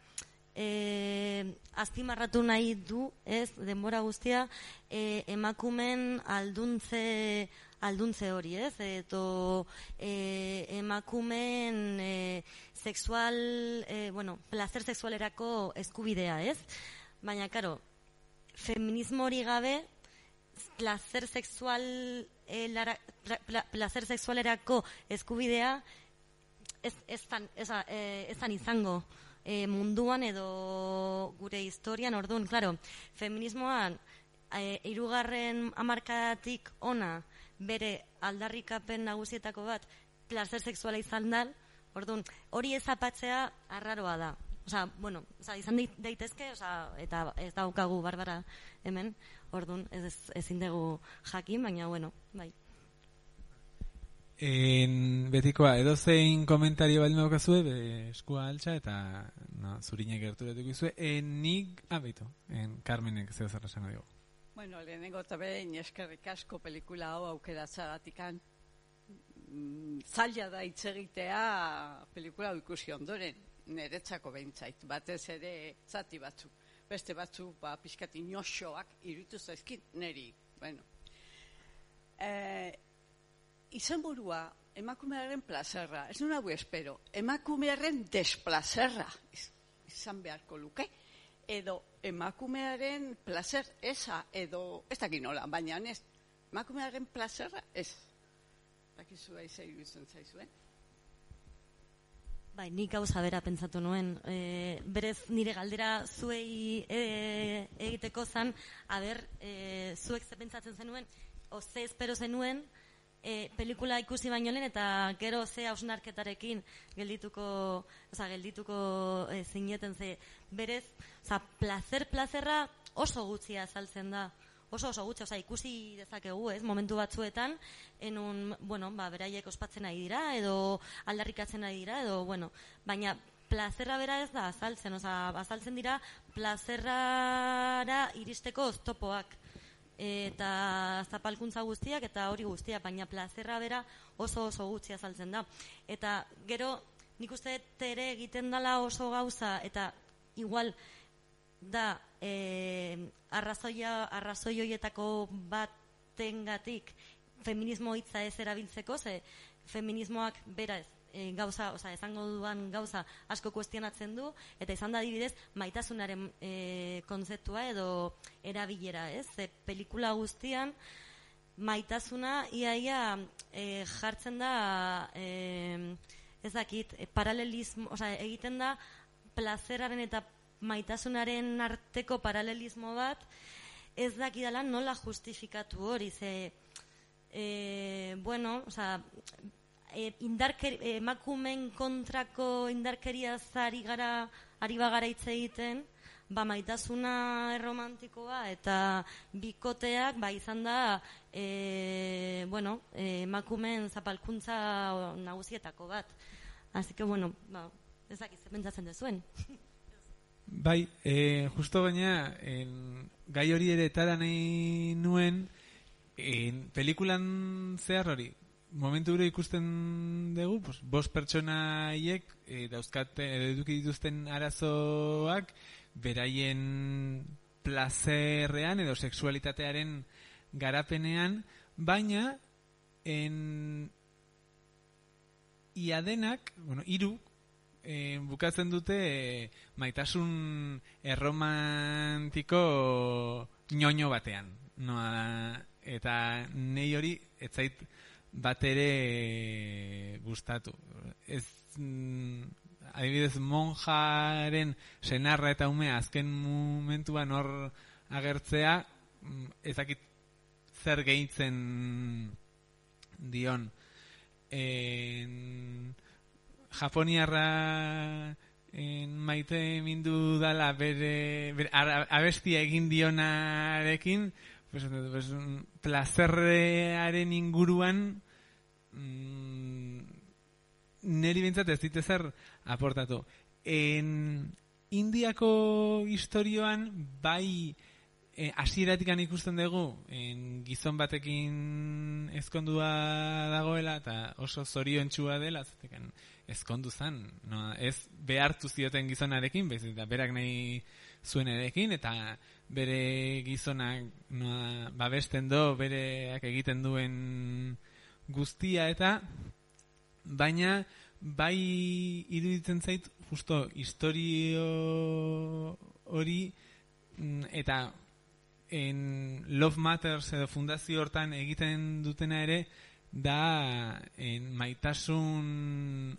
S9: e, azpimarratu nahi du, ez, denbora guztia, e, emakumen alduntze alduntze hori, ez? Eto e, emakumen e, sexual, e, bueno, placer sexualerako eskubidea, ez? Baina, karo, feminismo hori gabe, placer sexual e, lara, pla, placer sexualerako eskubidea ez, ez, ez, e, ez tan izango e, munduan edo gure historian, orduan, claro, feminismoan e, irugarren amarkadatik ona, bere aldarrikapen nagusietako bat placer sexuala izan dal, orduan, hori ezapatzea arraroa da. Osa, bueno, osa, izan daitezke, osa, eta ez daukagu barbara hemen, orduan, ez, ez, ezin dugu jakin, baina, bueno, bai.
S8: En betikoa, edo zein komentario baldin daukazue, eskua altxa eta no, zurinek gerturatuko izue, en nik, ah, behitu, en Carmenek zeo zer esango dugu.
S10: Bueno, lehenengo eta behin eskerrik asko pelikula hau aukeratza mm, zaila da itzegitea pelikula hau ikusi ondoren, niretzako behintzait, batez ere zati batzu. Beste batzu, ba, pixkati inoxoak irutu zaizkin, neri, bueno. E, izan burua, emakumearen plazerra, ez nuna espero, emakumearen desplazerra, izan beharko luke, edo emakumearen placer esa edo ez dakit nola, baina ez emakumearen plazerra ez dakizu aizei iruditzen zaizuen
S9: Bai, nik gauza bera pentsatu nuen. E, berez nire galdera zuei e, egiteko zan, aber, e, zuek ze pentsatzen zenuen, o ze espero zenuen, e, pelikula ikusi baino lehen eta gero ze hausnarketarekin geldituko, oza, geldituko e, zineten ze berez, oza, placer, plazerra oso gutxia azaltzen da. Oso oso gutxi, oza, ikusi dezakegu, ez, momentu batzuetan, enun, bueno, ba, beraiek ospatzen ari dira, edo aldarrikatzen ari dira, edo, bueno, baina plazerra bera ez da azaltzen, oza, azaltzen dira plazerrara iristeko oztopoak eta zapalkuntza guztiak eta hori guztia, baina plazerra bera oso oso gutxi azaltzen da. Eta gero nik uste ere egiten dala oso gauza eta igual da e, arrazoia, arrazoi horietako batengatik feminismo hitza ez erabiltzeko, ze feminismoak bera ez, e, gauza, oza, esango duan gauza asko kuestionatzen du, eta izan da adibidez maitasunaren e, konzeptua edo erabilera, ez? Ze pelikula guztian maitasuna iaia e, jartzen da e, ez dakit, e, paralelismo, oza, egiten da plazeraren eta maitasunaren arteko paralelismo bat ez dakidala nola justifikatu hori, ze e, bueno, oza, e, indarker, emakumen kontrako indarkeria zari gara, ari bagara hitz egiten, ba maitasuna erromantikoa eta bikoteak ba izan da e, bueno, e, zapalkuntza nagusietako bat. Así que bueno, ba, ez dakiz, pentsatzen dezuen.
S8: Bai, e, justo baina en, gai hori ere etara nahi nuen en, pelikulan zehar hori momentu gure ikusten dugu, pues, bost pertsona hiek, e, dauzkate, eduki dituzten arazoak, beraien plazerrean edo sexualitatearen garapenean, baina en iadenak, bueno, iru, e, bukatzen dute e, maitasun erromantiko ñoño batean. Noa, eta nei hori, etzait, bat ere gustatu. Ez mm, adibidez monjaren senarra eta ume azken momentuan hor agertzea mm, ezakit zer gehitzen dion. En, Japoniarra en maite mindu dala bere, bere abestia egin dionarekin plazerrearen inguruan mm, neri bintzat ez dite zer aportatu. En Indiako historioan bai e, asieratikan ikusten dugu en, gizon batekin ezkondua dagoela eta oso zorion txua dela zatekan ezkondu zan no, ez behartu zioten gizonarekin bez, eta berak nahi zuen erekin eta bere gizonak noa, babesten do, bereak egiten duen guztia eta baina bai iruditzen zait justo historio hori mm, eta en Love Matters edo fundazio hortan egiten dutena ere da en maitasun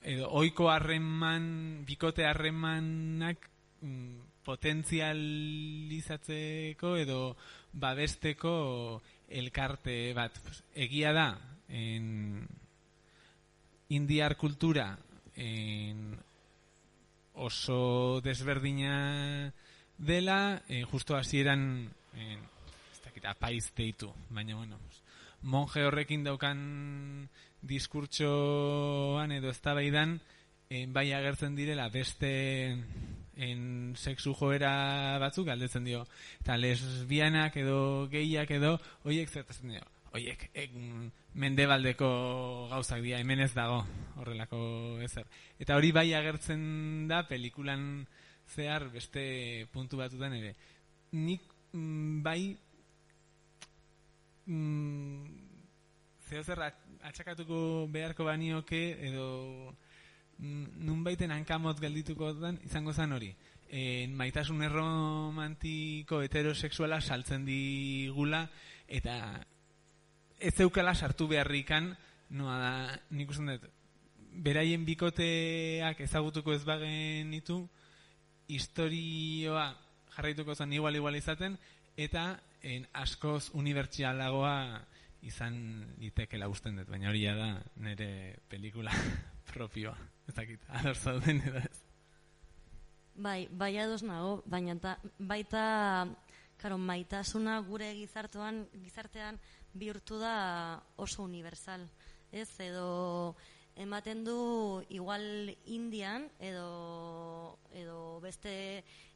S8: edo oiko harreman bikote harremanak mm, potentzializatzeko edo babesteko elkarte bat. Egia da, en indiar kultura en oso desberdina dela, en justo hasieran en ez dakit apaiz deitu, baina bueno, monje horrekin daukan diskurtsoan edo eztabaidan en bai agertzen direla beste en sexu joera batzuk galdetzen dio. Eta lesbianak edo gehiak edo, oiek zertazen dio. Oiek, en, mendebaldeko gauzak dira, hemen ez dago horrelako ezer. Eta hori bai agertzen da pelikulan zehar beste puntu batutan ere. Nik mm, bai mm, zeo zer atxakatuko beharko banioke edo nun baiten hankamot geldituko den izango zen hori. En maitasun erromantiko heterosexuala saltzen digula eta ez zeukala sartu beharrikan noa da nik usan dut beraien bikoteak ezagutuko ez bagen ditu historioa jarraituko zen igual igual izaten eta en askoz unibertsialagoa izan litekela usten dut, baina hori da nire pelikula propioa. Ez dakit, ador zauden edo ez.
S9: Bai, bai ados nago, baina ta, baita karo, maitasuna gure gizartean, gizartean bihurtu da oso universal. Ez, edo ematen du igual Indian edo, edo beste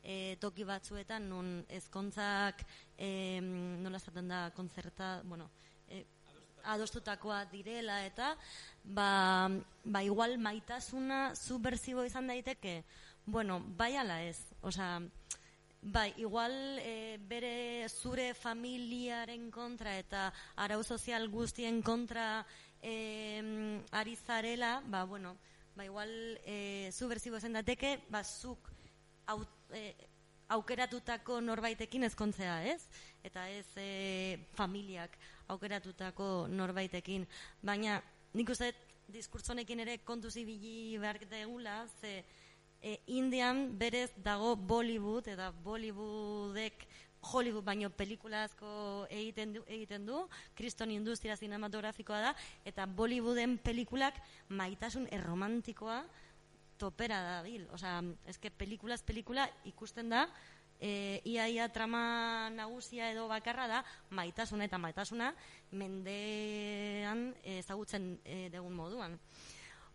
S9: e, toki batzuetan nun ezkontzak e, nola esaten da konzerta, bueno, e, adostutakoa direla eta ba, ba igual maitasuna subversibo izan daiteke? Bueno, bai ala ez. Osea, Bai, igual e, bere zure familiaren kontra eta arau sozial guztien kontra e, ari zarela, ba, bueno, ba, igual e, zu berzibo zen dateke, ba, zuk au, e, aukeratutako norbaitekin ezkontzea, ez? Eta ez e, familiak aukeratutako norbaitekin. Baina, nik uste, diskurtzonekin ere kontuz ibili behar degula, ze e, Indian berez dago Bollywood, eta Bollywoodek Hollywood baino pelikula asko egiten du, egiten du, kriston industria cinematografikoa da, eta Bollywooden pelikulak maitasun erromantikoa topera da bil. Osea, eske pelikulaz pelikula ikusten da, e, ia ia trama nagusia edo bakarra da, maitasuna eta maitasuna mendean ezagutzen e, degun moduan.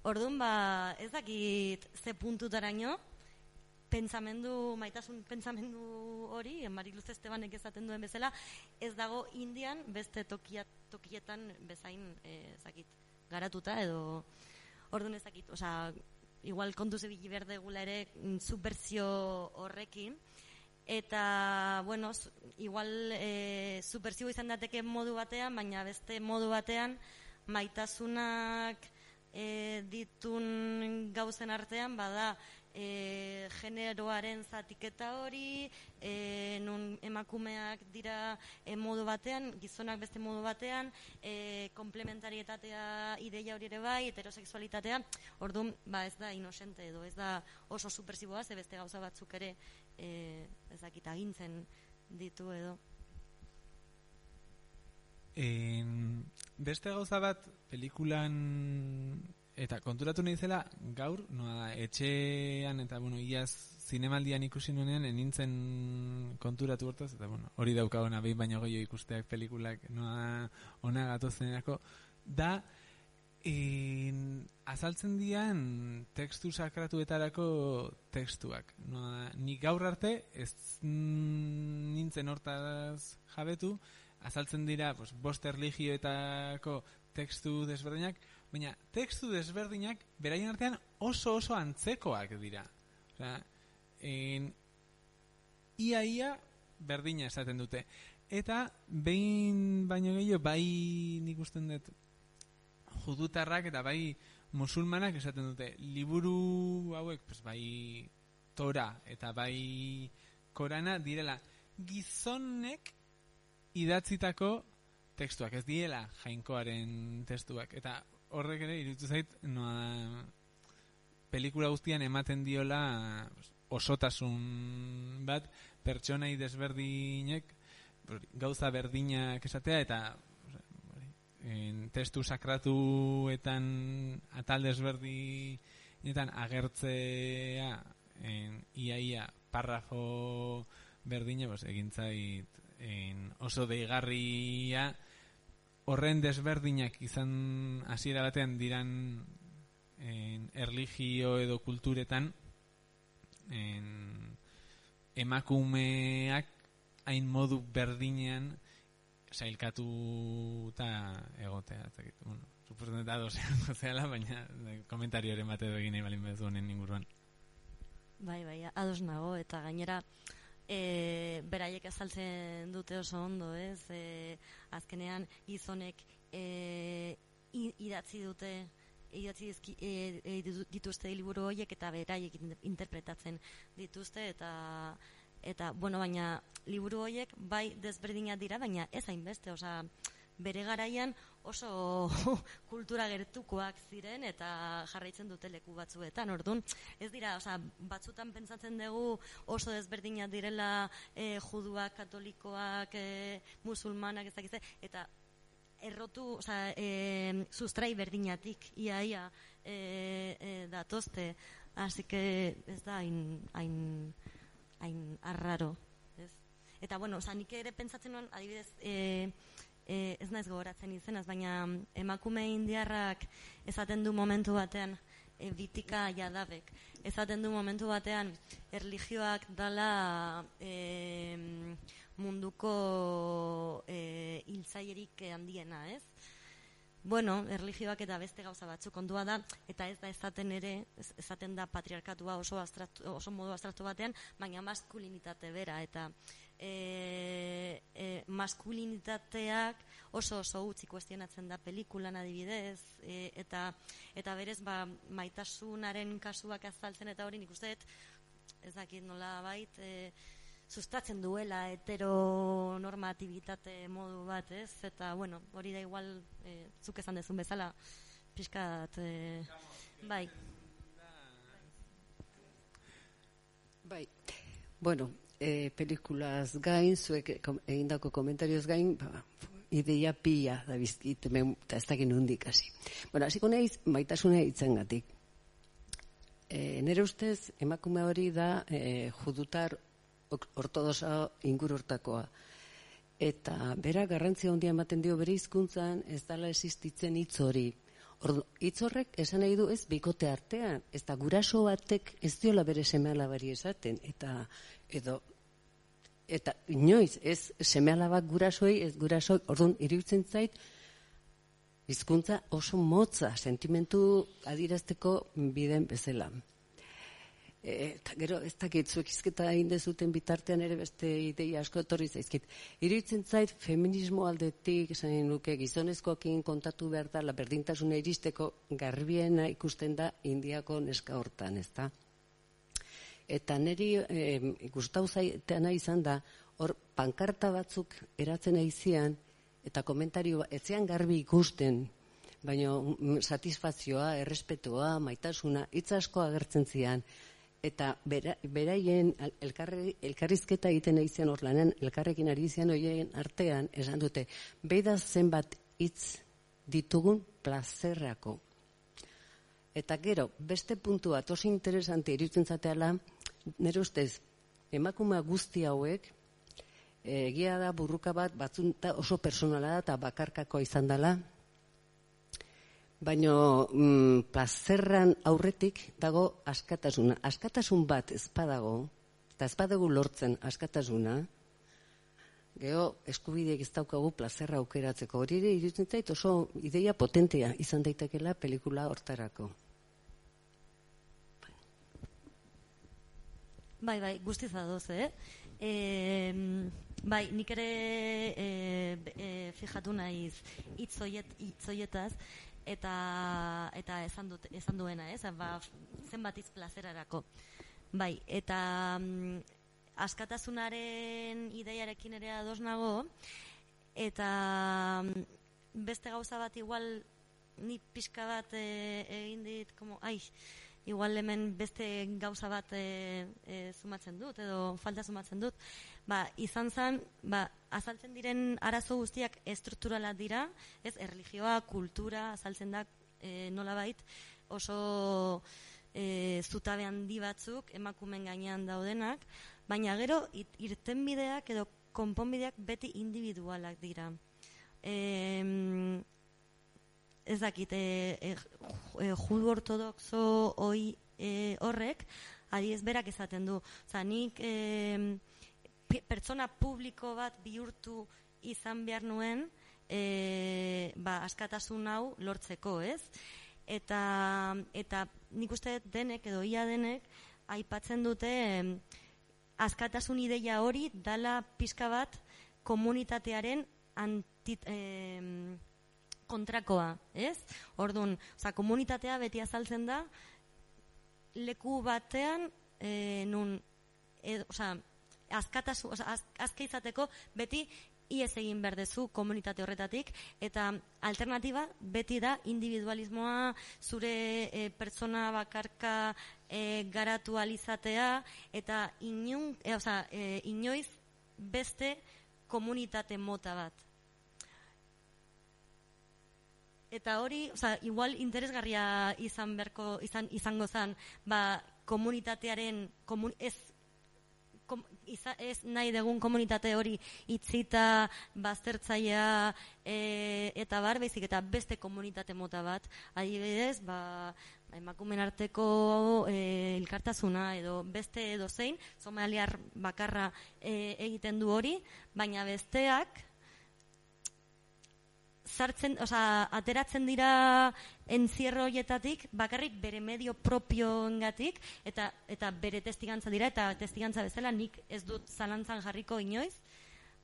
S9: Orduan, ba, ez dakit ze puntutaraino, pentsamendu, maitasun pentsamendu hori, Mari Luz Estebanek ezaten duen bezala, ez dago indian beste tokiat, tokietan bezain e, zakit, garatuta edo orduan ez dakit, oza, igual kontu zebili berde gula ere mm, subversio horrekin, eta, bueno, igual e, subversio izan dateke modu batean, baina beste modu batean maitasunak e, ditun gauzen artean, bada, e, generoaren zatiketa hori, e, nun emakumeak dira e, modu batean, gizonak beste modu batean, e, komplementarietatea ideia hori ere bai, heterosexualitatea, orduan, ba ez da inosente edo, ez da oso supersiboa, ze beste gauza batzuk ere e, ezakit agintzen ditu edo.
S8: En, beste gauza bat pelikulan Eta konturatu nahi zela, gaur, noa, etxean eta, bueno, iaz zinemaldian ikusi nuenean, enintzen konturatu hortaz, eta, bueno, hori daukagona behin baino gehiago ikusteak pelikulak, noa, ona gatozenerako, da, in, azaltzen dian tekstu sakratuetarako tekstuak. Noa, ni gaur arte, ez nintzen hortaz jabetu, azaltzen dira, pues, bost erligioetako tekstu desberdinak, baina tekstu desberdinak beraien artean oso oso antzekoak dira. Osea, en ia ia berdina esaten dute. Eta behin baino gehiago bai nik usten dut judutarrak eta bai musulmanak esaten dute liburu hauek pues, bai tora eta bai korana direla gizonek idatzitako tekstuak ez diela jainkoaren testuak eta horrek ere irutu zait noa pelikula guztian ematen diola osotasun bat pertsonai desberdinek gauza berdinak esatea eta en, testu sakratuetan atal desberdinetan agertzea en, ia ia parrafo berdine pues, egintzait en, oso deigarria horren desberdinak izan hasiera batean diran en, erligio edo kulturetan en, emakumeak hain modu berdinean sailkatu eta egotea ezakit, bueno, suposatzen da dozean baina komentario ere mate egin nahi balin bezu honen inguruan.
S9: Bai, bai, ados nago eta gainera e, beraiek azaltzen dute oso ondo, ez? E, azkenean gizonek e, idatzi dute idatzi dizki, e, e, dituzte liburu horiek eta beraiek interpretatzen dituzte eta eta bueno, baina liburu horiek bai desberdinak dira, baina ez hainbeste, osea bere garaian oso kultura gertukoak ziren eta jarraitzen dute leku batzuetan. Ordun, ez dira, osea, batzutan pentsatzen dugu oso desberdinak direla e, juduak, katolikoak, e, musulmanak, ez dakize, eta errotu, osea, e, sustrai berdinatik ia ia e, e, datozte. Así que ez da hain hain hain arraro, ez? Eta bueno, osea, nik ere pentsatzen nuen adibidez, eh e, ez naiz gogoratzen izenaz, baina emakume indiarrak esaten du momentu batean, e, bitika jadabek, esaten du momentu batean, erligioak dala e, munduko e, hiltzaierik handiena, ez? Bueno, erligioak eta beste gauza batzuk kontua da, eta ez da esaten ere, esaten da patriarkatua oso, abstraktu, oso modu abstraktu batean, baina maskulinitate bera, eta e, e, maskulinitateak oso oso utzi kuestionatzen da pelikulan adibidez, e, eta, eta berez ba, maitasunaren kasuak azaltzen eta hori nik uste dut, ez dakit nola bait, e, sustatzen duela heteronormatibitate modu bat, ez? Eta, bueno, hori da igual, e, zuk esan dezun bezala, pixkat, e, bai.
S11: Bai, bueno, e, pelikulaz gain, zuek kom- egindako komentarioz gain, ba, ideia pila da bizkit, eta ez dakit nondik hasi. Bueno, hasiko naiz, maitasuna hitzen gatik. E, nere ustez, emakume hori da e, judutar ok- ortodoxa ingururtakoa. Eta bera garrantzia handia ematen dio bere hizkuntzan ez dala existitzen hitz hori. Ordu, hitz horrek esan nahi du ez bikote artean, ez da guraso batek ez diola bere seme alabari esaten, eta edo eta inoiz ez seme alabak gurasoei, ez gurasoi, orduan iruditzen zait hizkuntza oso motza, sentimentu adirazteko biden bezala. E, eta gero ez dakit zuek izketa egin dezuten bitartean ere beste ideia asko etorri zaizkit. Iruditzen zait feminismo aldetik esan nuke gizonezkoekin kontatu behar da la berdintasuna iristeko garbiena ikusten da indiako neska hortan, ezta? Eta niri eh, gustau zaitena izan da hor pankarta batzuk eratzen aizian eta komentario ba- etzean garbi ikusten baina mm, satisfazioa, errespetua, maitasuna, hitz asko agertzen zian. Eta bera, beraien elkarri, elkarrizketa egiten aizian hor lanen elkarrekin ari zian hoien artean esan dute beida zenbat hitz ditugun plazerrako Eta gero, beste puntu bat oso interesante iruditzen zateala, nire ustez, emakume guzti hauek, eh, egia da burruka bat batzunta oso personala da eta bakarkakoa izan dela, baino mm, plazerran aurretik dago askatasuna. Askatasun bat ez badago, eta ez badago lortzen askatasuna, Gero, eskubideek ez daukagu plazerra aukeratzeko. Hori ere, iruditzen zait oso ideia potentea izan daitekela pelikula hortarako.
S9: Bai, bai, guztiz adoz, eh? E, bai, nik ere e, e, fijatu naiz hitzoiet hitzoietaz eta eta esan dut esan duena, ez? Ba, zenbat hitz plazerarako. Bai, eta mm, askatasunaren ideiarekin ere ados nago eta mm, beste gauza bat igual ni pixka bat e, egin dit como ai igual hemen beste gauza bat e, e, sumatzen dut edo falta sumatzen dut. Ba izan zen ba azaltzen diren arazo guztiak estrukturalak dira ez erlijioa kultura azaltzen da e, nolabait oso e, zutabe handi batzuk emakumen gainean daudenak baina gero it- irtenbideak edo konponbideak beti individualak dira. Em, ez dakit, e, e, ju- e, judu ortodoxo hoi e, horrek, adiez berak esaten du. Oza, nik e, pertsona publiko bat bihurtu izan behar nuen, e, ba, askatasun hau lortzeko, ez? Eta, eta nik uste denek, edo ia denek, aipatzen dute em, askatasun ideia hori dala pixka bat komunitatearen antit, em, kontrakoa, ez? Ordun, osea, komunitatea beti azaltzen da leku batean e, nun edo, osea, askatasu, osea, az, azka izateko beti iez egin berdezu komunitate horretatik eta alternatiba beti da individualismoa zure e, pertsona bakarka e, garatu alizatea eta inun, e, osea, e, inoiz beste komunitate mota bat. Eta hori, oza, igual interesgarria izan berko, izan, izango zen, ba, komunitatearen, komun, ez kom, iza, ez nahi dugun komunitate hori itzita, baztertzaia e, eta bar, baizik eta beste komunitate mota bat. Adibidez, ba, emakumen arteko e, elkartasuna edo beste edo zein, somaliar bakarra e, egiten du hori, baina besteak sartzen, oza, ateratzen dira entzierro hoietatik bakarrik bere medio propioengatik eta eta bere testigantza dira eta testigantza bezala nik ez dut zalantzan jarriko inoiz,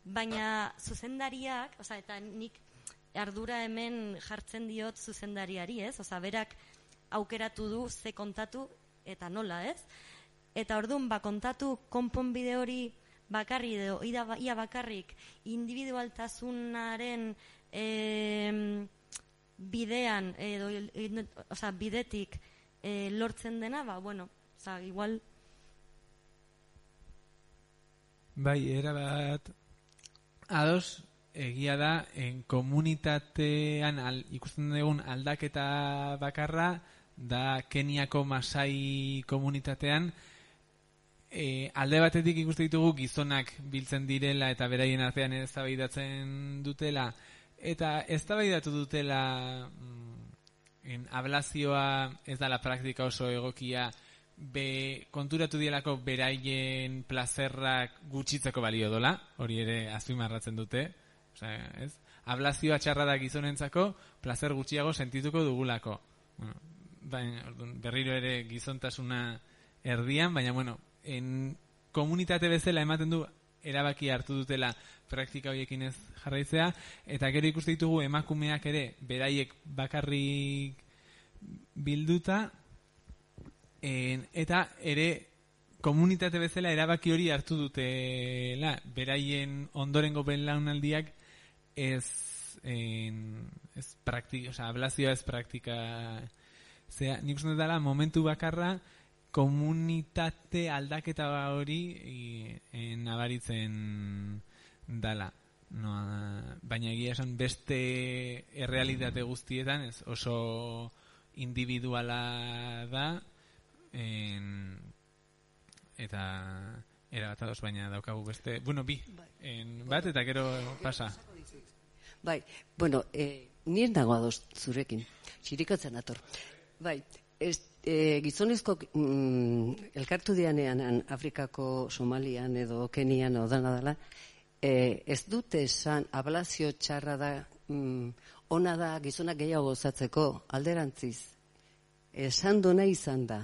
S9: baina zuzendariak, oza, eta nik ardura hemen jartzen diot zuzendariari, ez? Oza, berak aukeratu du ze kontatu eta nola, ez? Eta orduan, ba, kontatu konponbide hori bakarri edo ia bakarrik individualtasunaren e, bidean edo o sea, bidetik e, lortzen dena, ba, bueno, o sea, igual
S8: Bai, era bat ados egia da en komunitatean al, ikusten dugun aldaketa bakarra da Keniako Masai komunitatean. E, alde batetik ikuste ditugu gizonak biltzen direla eta beraien artean eztabaidatzen dutela eta eztabaidatu dutela mm, en ablazioa ez da la praktika oso egokia be konturatu dielako beraien plazerrak gutxitzeko balio dola hori ere azpimarratzen dute osea ez? Ablazioa txarra da gizonentzako plazer gutxiago sentituko dugulako. Bueno, berriro ere gizontasuna erdian baina bueno en komunitate bezala ematen du erabaki hartu dutela praktika horiekin ez jarraitzea. Eta gero ikuste ditugu emakumeak ere beraiek bakarrik bilduta en, eta ere komunitate bezala erabaki hori hartu dutela. Beraien ondorengo belaunaldiak ez en, ez praktika, o sea, ablazioa ez praktika zera, nik dela momentu bakarra komunitate aldaketa hori e, nabaritzen dala. No, baina egia esan beste errealitate guztietan ez oso individuala da en, eta era ados baina daukagu beste bueno bi en, bat eta gero pasa.
S11: Bai bueno eh, nien dago ados zurekin txirikatzen ator bai ez e, gizonezko mm, elkartu dianean Afrikako Somalian edo Kenian edo dana dela, e, ez dute esan ablazio txarra da, mm, ona da gizonak gehiago gozatzeko alderantziz. Esan duna izan da,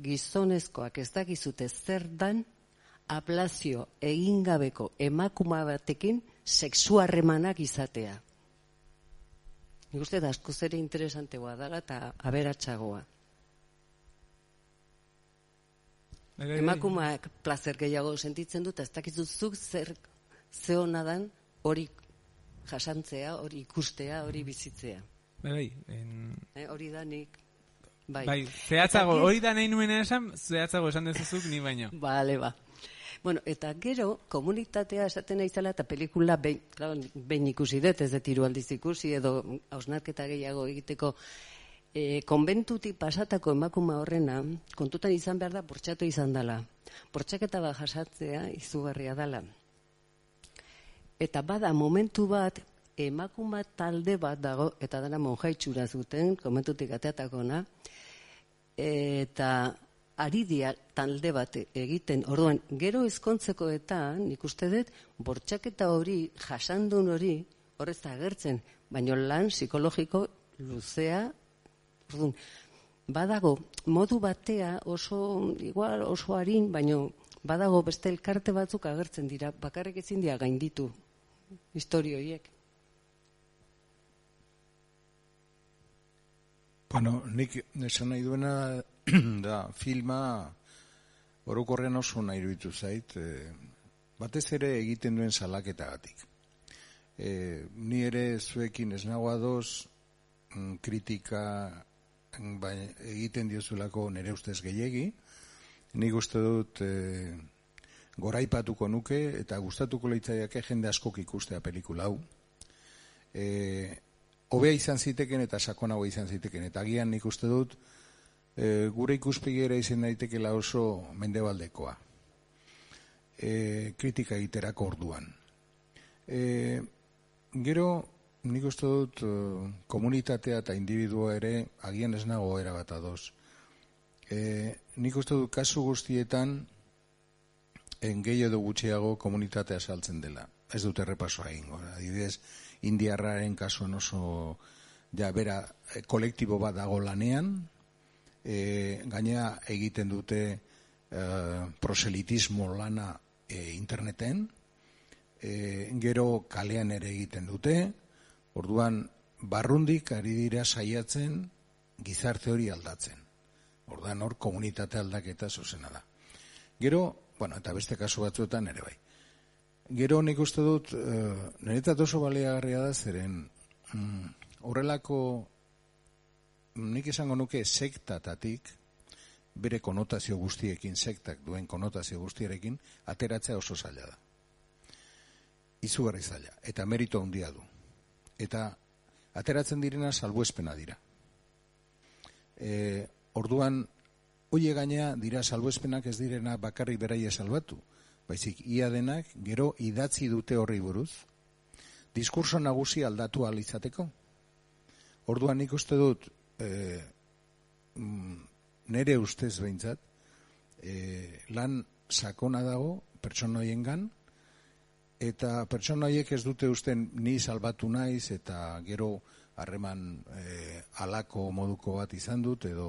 S11: gizonezkoak ez dakizute zer dan ablazio egingabeko emakuma batekin sexuarremanak izatea. Nik uste da asko zere interesantegoa dela eta aberatsagoa. Emakumeak placer gehiago sentitzen dut, ez dakizu zuk zer ze dan hori jasantzea, hori ikustea, hori bizitzea.
S8: Bai, bai. En...
S11: Eh, hori da nik. Bai,
S8: bai zehatzago, hori da nahi nuen esan, zehatzago esan dezuzuk ni baino.
S11: Bale, ba. Bueno, eta gero, komunitatea esaten naizela eta pelikula behin, claro, behin ikusi dut, ez detiru aldiz ikusi, edo hausnarketa gehiago egiteko e, konbentutik pasatako emakuma horrena, kontutan izan behar da, bortxatu izan dela. Bortxaketa bat jasatzea izugarria dela. Eta bada, momentu bat, emakuma talde bat dago, eta dara monjaitxura zuten, komentutik ateatako na, eta ari dia talde bat egiten, orduan, gero ezkontzeko eta, nik uste dut, bortxaketa hori, jasandun hori, horrez agertzen, baino lan psikologiko luzea Orduan, badago modu batea oso igual oso harin, baino badago beste elkarte batzuk agertzen dira, bakarrik ezin dira gainditu historio horiek.
S12: Bueno, nik esan nahi duena da filma orokorrean oso nahi duitu zait, e, batez ere egiten duen salaketagatik. E, ni ere zuekin ez nagoa doz, mm, kritika bai, egiten diozulako nere ustez gehiegi, nik uste dut e, goraipatuko nuke eta gustatuko leitzaiake jende askok ikustea pelikula hau. E, hobea izan ziteken eta sakonago izan ziteken, eta agian nik uste dut e, gure ikuspegi ere izan daitekela oso mendebaldekoa. e, kritika egiterako orduan. E, gero, nik uste dut e, komunitatea eta individua ere agian ez nago era bat adoz. E, nik uste dut kasu guztietan en edo gutxiago komunitatea saltzen dela. Ez dut errepasoa egingo. Adibidez, indiarraren kasuan oso ja bera e, kolektibo bat dago lanean, e, gaina egiten dute e, proselitismo lana e, interneten, e, gero kalean ere egiten dute, orduan barrundik ari dira saiatzen gizarte hori aldatzen. Orduan hor komunitate aldaketa zuzena da. Gero, bueno, eta beste kasu batzuetan ere bai. Gero nik uste dut, e, niretzat oso baleagarria da zeren mm, horrelako nik esango nuke sektatatik bere konotazio guztiekin, sektak duen konotazio guztierekin, ateratzea oso zaila da. Izugarri zaila. Eta merito handia du. Eta ateratzen direna salbuespena dira. E, orduan, hoie gaina dira salbuespenak ez direna bakarrik beraia salbatu. Baizik, ia denak, gero idatzi dute horri buruz, diskurso nagusi aldatu alizateko. Orduan nik uste dut, e, nere ustez behintzat, e, lan sakona dago pertsonoien eta pertsonoiek ez dute usten ni salbatu naiz, eta gero harreman e, alako moduko bat izan dut, edo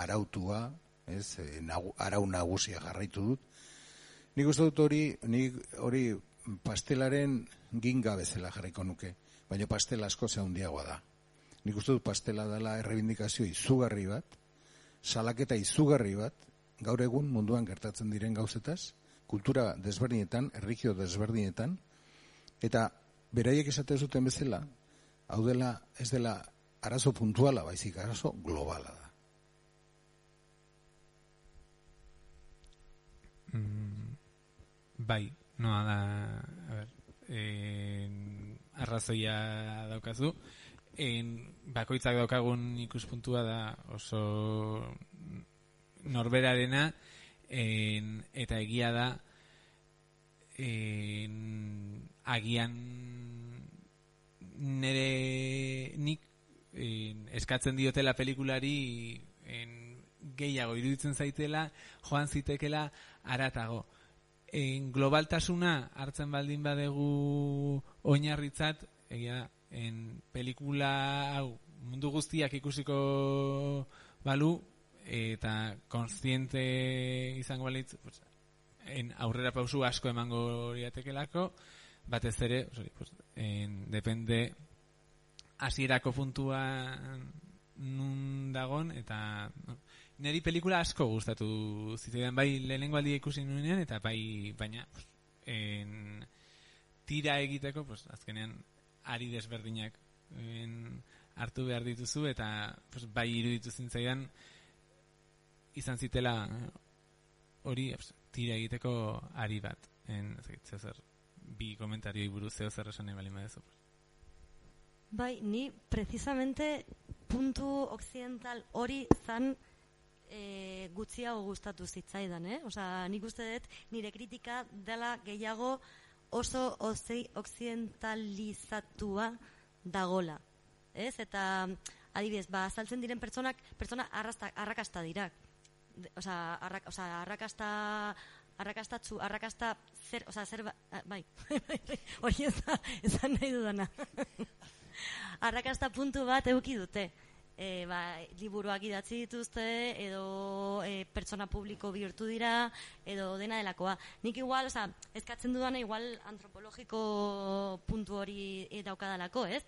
S12: arautua, ez, e, nagu, arau nagusia jarraitu dut. Nik uste dut hori, nik hori pastelaren ginga bezala jarraiko nuke, baina pastela asko zehundiagoa da. Nik uste dut pastela dela errebindikazio izugarri bat, salaketa izugarri bat, gaur egun munduan gertatzen diren gauzetaz, kultura desberdinetan, errigio desberdinetan, eta beraiek esate zuten bezala, hau dela, ez dela arazo puntuala, baizik arazo globala da.
S8: Mm, bai, noa da, a ber, en, arrazoia daukazu, en, bakoitzak daukagun ikuspuntua da oso norberarena en, eta egia da en, agian nere nik en, eskatzen diotela pelikulari en, gehiago iruditzen zaitela joan zitekela aratago en, globaltasuna hartzen baldin badegu oinarritzat egia da en pelikula hau mundu guztiak ikusiko balu eta konstiente izango balitz pues, en aurrera pausu asko emango liatekelako batez ere sorry, pues, en, depende hasierako puntua nun dagon eta neri pelikula asko gustatu zitzaidan bai lehenengo aldi ikusi nuenean eta bai baina pues, en, tira egiteko pues, azkenean ari desberdinak en, hartu behar dituzu eta pues, bai iruditu zintzaidan izan zitela hori tira egiteko ari bat en, zer, bi komentarioi buruz zeo zer esan ebali madezu
S9: Bai, ni precisamente puntu occidental hori zan e, gutxiago gustatu zitzaidan, eh? Osa, nik uste dut nire kritika dela gehiago oso occidentalizatua dagola. Ez? Eta adibidez, ba, saltzen diren pertsonak, pertsona arrasta, arrakasta dira. Osa, arrak, osa, arrakasta arrakastatzu, arrakasta zer, osa, zer, ba, bai, hori ez da, ez da nahi dudana. arrakasta puntu bat euki dute e, ba, liburuak idatzi dituzte edo e, pertsona publiko bihurtu dira edo dena delakoa. Nik igual, oza, eskatzen dudana igual antropologiko puntu hori e, daukadalako, ez?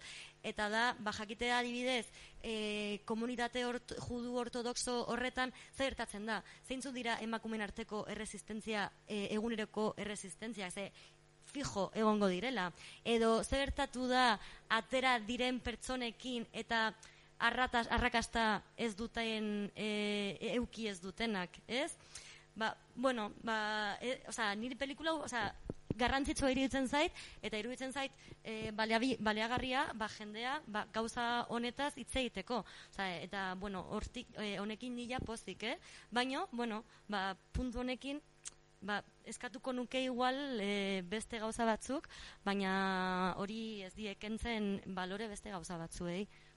S9: Eta da, ba, jakitea adibidez, e, komunitate ort, judu ortodoxo horretan, zertatzen da? Zeintzu dira emakumen arteko erresistentzia, e, eguneroko erresistentzia, ze, fijo egongo direla. Edo zertatu da atera diren pertsonekin eta arratas, arrakasta ez duten e, euki ez dutenak, ez? Ba, bueno, ba, e, oza, niri pelikula, oza, garrantzitsua iruditzen zait, eta iruditzen zait e, baleagarria, ba, jendea, ba, gauza honetaz hitz egiteko. Oza, eta, bueno, hortik, e, honekin nila pozik, eh? Baina, bueno, ba, puntu honekin, ba, eskatuko nuke igual e, beste gauza batzuk, baina hori ez diekentzen balore beste gauza batzuei.
S8: Bai,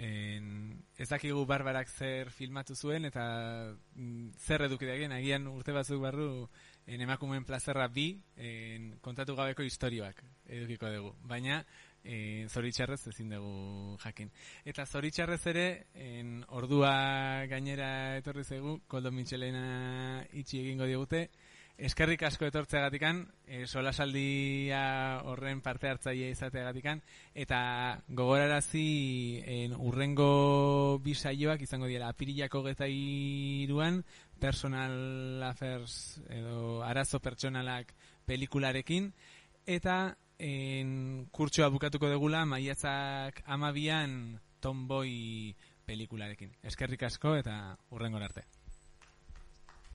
S8: en, ez dakigu barbarak zer filmatu zuen eta mm, zer eduki egin agian urte batzuk barru en emakumeen plazerra bi en, kontatu gabeko istorioak edukiko dugu. Baina e, zoritxarrez ezin dugu jakin. Eta zoritxarrez ere, en, ordua gainera etorri zegu, Koldo Michelena itxi egingo digute, eskerrik asko etortzeagatikan, e, solasaldia horren parte hartzaile izateagatikan, eta gogorarazi en, urrengo bisaioak izango dira apirilako geta iruan, personal affairs edo arazo pertsonalak pelikularekin, eta en kurtsoa bukatuko degula maiatzak amabian Tomboy pelikularekin. Eskerrik asko eta urrengo arte.